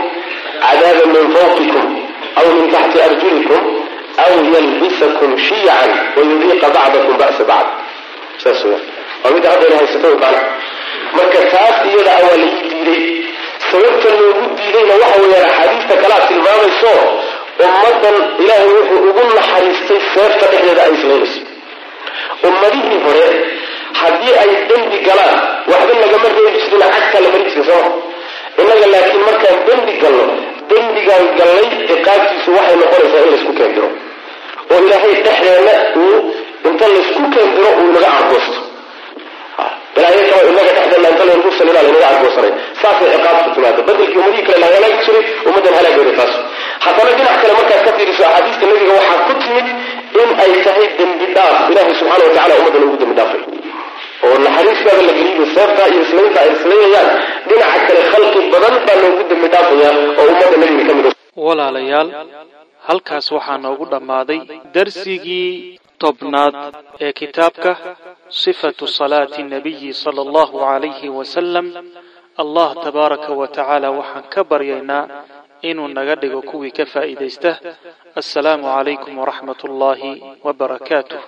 cadaaban min fawqikum aw min taxti arjulikum aw yalbisakum shiyacan wayudiiqa bacdakum ba'sa bacd. Saas wa waa midda hadda ina haysato maana marka taas iyada a waa laii diiday. Sababta loogu diidayna waxa weeyaan axaadiista kalaa tilmaamayso ummaddan ilaahay wuxuu ugu naxariistay seefta dhexdeeda ay islaynayso ummadihii hore haddii ay dembi galaan waxba lagama reebi jirin cagta la mari jirin sooma innaga laakiin markaan dembi galno dembigaan gallay ciqaabtiisu waxay noqonaysaa in laysku keendiro. Oo ilaahay dhexdeena uu inta laysku keendiro uu inaga cargoosto inaga dhexdeena inta laynku salilaa laynaga cargoosanay saasay ciqaabtu timaada bedelkii ummadihii kale la halaagi jiray ummaddan halaageeda taas haddana dhinac kale markaad ka fiiriso axaadiista nebiga waxaa ku timid in ay tahay dembi dhaaf. Ilaahay subxaana wa ummaddan ugu dembi dhaafay. Oo naxariiskaada la geliyo seefta iyo islaynta ay islayayaan dhinaca kale khalqi badan baa loogu dembi dhaafaya oo ummadda nebiga ka mid walaalayaal halkaas waxaa noogu dhammaaday darsigii tobnaad ee kitaabka sifatu salaati nabiyi sala allahu calayhi wasalam allah tabaaraka wa tacaala waxaan ka baryaynaa inuu naga dhigo kuwii ka faa'iidaysta. Assalaamu calaykum waraxmat ullaahi wabarakaatuh